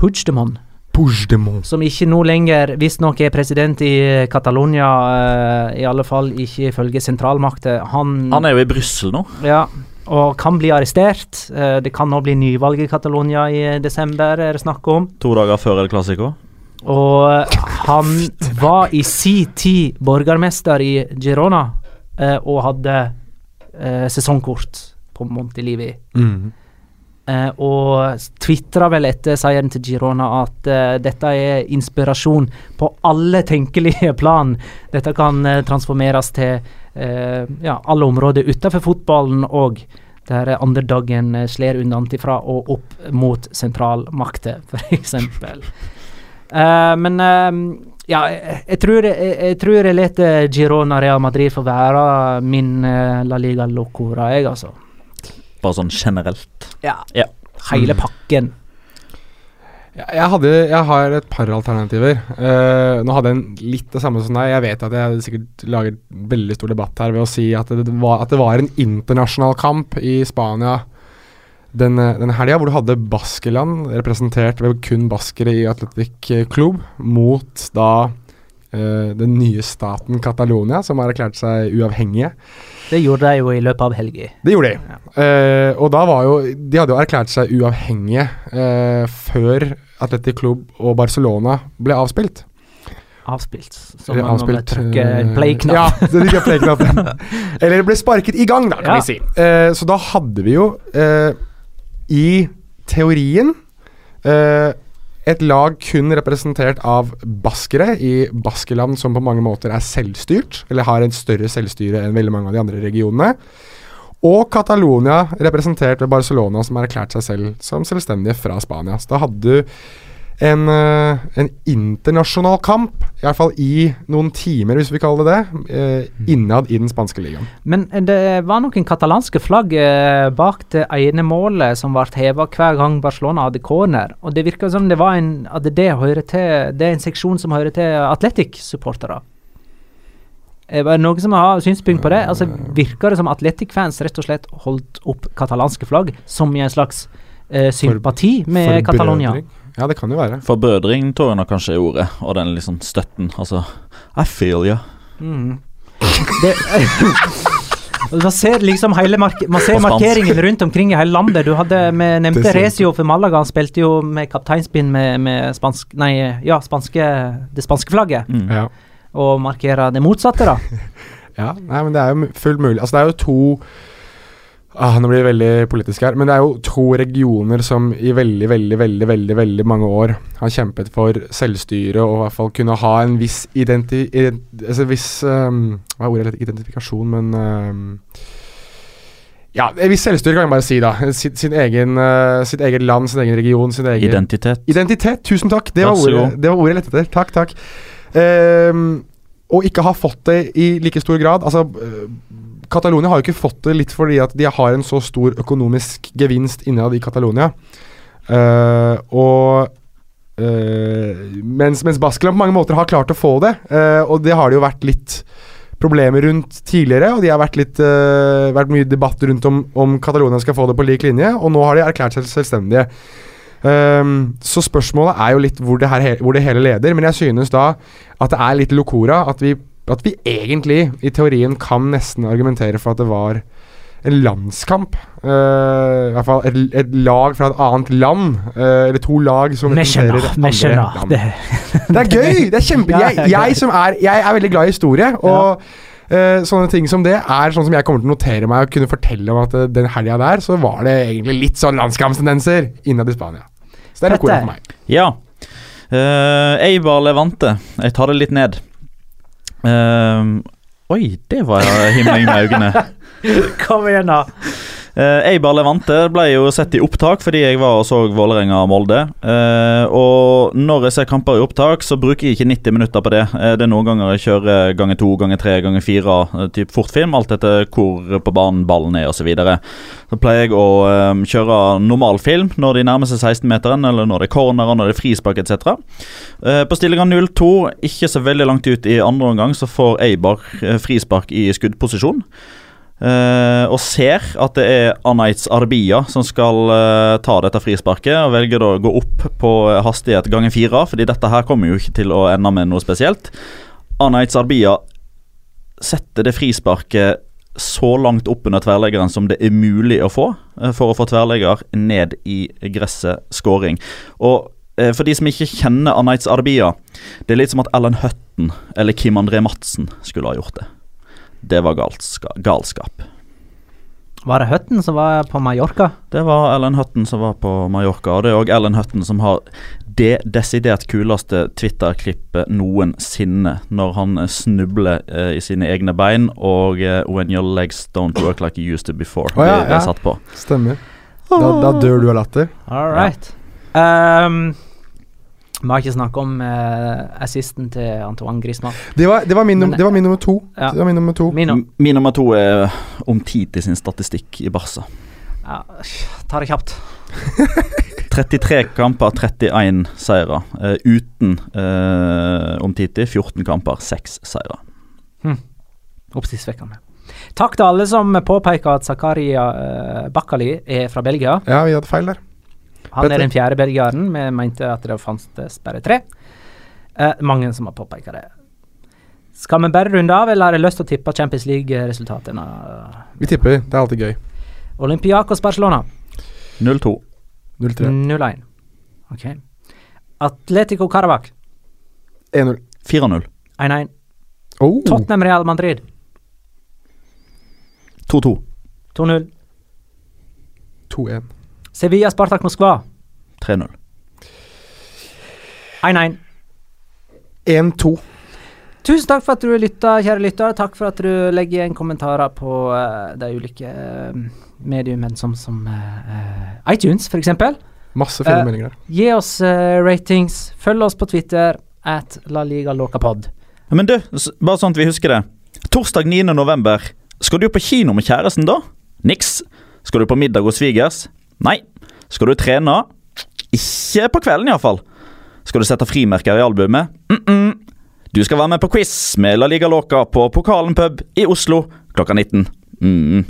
Puigdemont, Puigdemont. som ikke nå lenger visstnok er president i Catalonia, i alle fall ikke ifølge sentralmakter. Han, Han er jo i Brussel nå. ja, og kan bli arrestert. Eh, det kan nå bli nyvalg i Catalonia i desember, er det snakk om. To dager før El Clásico. Og han var i si tid borgermester i Girona eh, og hadde eh, sesongkort på Montelivi. Mm. Uh, og tvitra vel etter seieren til Girona at uh, dette er inspirasjon på alle tenkelige [laughs] plan. Dette kan uh, transformeres til ja, alle områder utenfor fotballen òg. Der underdagen uh, slår unnafra og opp mot sentralmakter, [laughs] f.eks. Uh, men uh, ja, jeg, jeg tror jeg, jeg tror jeg lar Girona Real Madrid få være min uh, La Liga Locora, jeg, altså. Bare sånn generelt. Ja. Ja. Hele pakken. Jeg, hadde, jeg har et par alternativer. Uh, nå hadde jeg litt det samme som deg. Jeg vet at jeg sikkert laget veldig stor debatt her ved å si at det, var, at det var en internasjonal kamp i Spania den, den helga, hvor du hadde Baskeland representert ved kun baskere i Atletic Club, mot da eh, den nye staten Catalonia, som har erklært seg uavhengige. Det gjorde de jo i løpet av helga. Det gjorde de. Eh, og da var jo De hadde jo erklært seg uavhengige uh, før Atletic Club og Barcelona ble avspilt. Avspilt. Så om man må avspilt, trykke eh, play-knapp. Ja, det de trykker play-knappen. [laughs] Eller ble sparket i gang, da, kan Ja. vi si. Uh, så da hadde vi jo eh, i teorien eh, et lag kun representert av baskere i Baskeland, som på mange måter er selvstyrt, eller har en større selvstyre enn veldig mange av de andre regionene. Og Catalonia, representert ved Barcelona, som har erklært seg selv som selvstendige fra Spania. Så da hadde du en, eh, en internasjonal kamp, i hvert fall i noen timer, hvis vi kaller det det, eh, innad i den spanske ligaen. Men det var noen katalanske flagg eh, bak det ene målet som ble heva hver gang Barcelona hadde corner. Og det virka som det var en, at det, hører til, det er en seksjon som hører til Atletic-supportere. Er det noen som har synspunkt på det? Altså Virker det som Atletic-fans rett og slett holdt opp katalanske flagg som i en slags eh, sympati med Catalonia? Forbrødring. Ja, det kan jo være. Forbrødring tror jeg nok kanskje er ordet, og den liksom støtten. Altså I feel you. Mm. Det, [laughs] man ser liksom hele mark man ser markeringen rundt omkring i hele landet. Du hadde, Vi nevnte Resio Recio for Malaga. Han spilte jo med kapteinspinn med, med spansk, nei, ja, spanske, det spanske flagget. Mm. Ja. Og markerer det motsatte, da. [laughs] ja. Nei, men det er jo fullt mulig. Altså, det er jo to ah, Nå blir det veldig politisk her, men det er jo to regioner som i veldig, veldig, veldig veldig, veldig mange år har kjempet for selvstyre og i hvert fall kunne ha en viss identi... identi altså viss um, Hva er ordet? Identifikasjon, men um, ja, en viss selvstyre kan jeg bare si, da. Sitt, sin egen, uh, sitt eget land, sin egen region, sin egen Identitet. Identitet, tusen takk. Det var ordet, det var ordet jeg lette etter. Takk, takk. Um, og ikke ha fått det i like stor grad. Altså, Catalonia har jo ikke fått det litt fordi at de har en så stor økonomisk gevinst innad i Catalonia. Uh, og uh, mens, mens Baskeland på mange måter har klart å få det, uh, og det har det jo vært litt problemer rundt tidligere, og de har vært litt vært mye debatt rundt om, om Catalonia skal få det på lik linje, og nå har de erklært seg selvstendige. Um, så spørsmålet er jo litt hvor det, her, hvor det hele leder, men jeg synes da at det er litt locora at vi, at vi egentlig i teorien kan nesten argumentere for at det var en landskamp. Uh, I hvert fall et, et lag fra et annet land, Uh, eller to lag som representerer andre skjønner. land. Det, Det er gøy! Det er kjempe... [laughs] Ja, Jeg, jeg som er Jeg er veldig glad i historie, og Uh, sånne ting som det er sånn som jeg kommer til å notere meg og kunne fortelle om at den helga der, så var det egentlig litt sånn landskampstendenser innad i Spania. Så det er noe for meg. Ja. Uh, Eibar Levante. Jeg tar det litt ned. Ehm, oi, det var himling med øynene. [laughs] kom igjen, da. Uh, Eibar Levante ble jo sett i opptak fordi jeg var og så Vålerenga-Molde. Eh, og når jeg ser kamper i opptak, så bruker jeg ikke 90 minutter på det. Eh, det er noen ganger jeg kjører ganger to, ganger tre, ganger fire, uh, typ fortfilm. Alt etter hvor på banen ballen er osv. Så, videre. så pleier jeg å eh, kjøre normalfilm når de nærmer seg 16-meteren, eller når det er corner, når det er frispark etc. Eh, på stillinga 0-2, ikke så veldig langt ut i andre omgang, så får Eibar eh, frispark i skuddposisjon. Eh, og ser at det er Anaitz Arbia som skal uh, ta dette frisparket, og velger da å gå opp på hastighet ganger fire, fordi dette her kommer jo ikke til å ende med noe spesielt. Anaitz Arbia setter det frisparket så langt opp under tverrleggeren som det er mulig å få, uh, for å få tverrlegger ned i gresset scoring. Og for de som ikke kjenner Anaitz Arbia, det er litt som at Ellen Hutton eller Kim André Madsen skulle ha gjort det. Det var galska galskap. Var det Hutton som var på Mallorca? Det var Ellen Hutton som var på Mallorca, og det er òg Ellen Hutton som har det desidert kuleste Twitter-klippet noensinne, når han eh, snubler eh, i sine egne bein og eh, 'When your legs don't work like you used to before'. Oh, ja, det, det ja. satt på. Stemmer. Da, da dør du av latter. All right. Ehm, vi har ikke snakket om eh, assisten til Antoine Griezmann. Det var, det var, min, Men- det var min nummer to. Ja. Det var min nummer to. Min, Min nummer to er om tid til sin statistikk i Barca. ja, ta det kjapt. [laughs] 33 kamper, 31 seire. Uh, uten uh, Omtiti 14 kamper, 6 seire. Oppsiktsvekkende. Takk til alle som påpeker at Zakaria uh, Bakkali er fra Belgia. Ja, vi hadde feil der. Han Petter. er den fjerde belgieren. Vi mente at det fantes bare tre. Eh, mange som har påpeka det. Skal vi bare runde av, eller har jeg lyst til å tippe Champions League-resultatene? Vi tipper. Det er alltid gøy. Olympiakos Barcelona 0-2. 0-3. 0-1. Ok. Atletico Carabac 1-0. 4-0. 1-1. Oh. Tottenham Real Madrid 2-2. 2-0. 2-1. Sevilla Spartak Moskva 3-0. 1-1. 1-2. Tusen takk for at du lytta, kjære lytter. Takk for at du legger igjen kommentarer på uh, de ulike uh, mediumene som, som uh, iTunes, f.eks. Masse fine meldinger der. Gi oss ratings. Følg oss på Twitter at La Liga Locapod. Men du, bare sånn at vi husker det. Torsdag 9. november. Skal du på kino med kjæresten da? Niks. Skal du på middag hos svigers? Nei. Skal du trene? Ikke på kvelden, iallfall. Skal du sette frimerker i albumet? Mm -mm. Du skal være med på quiz med La Liga Loca på Pokalen pub i Oslo klokka 19. Mm.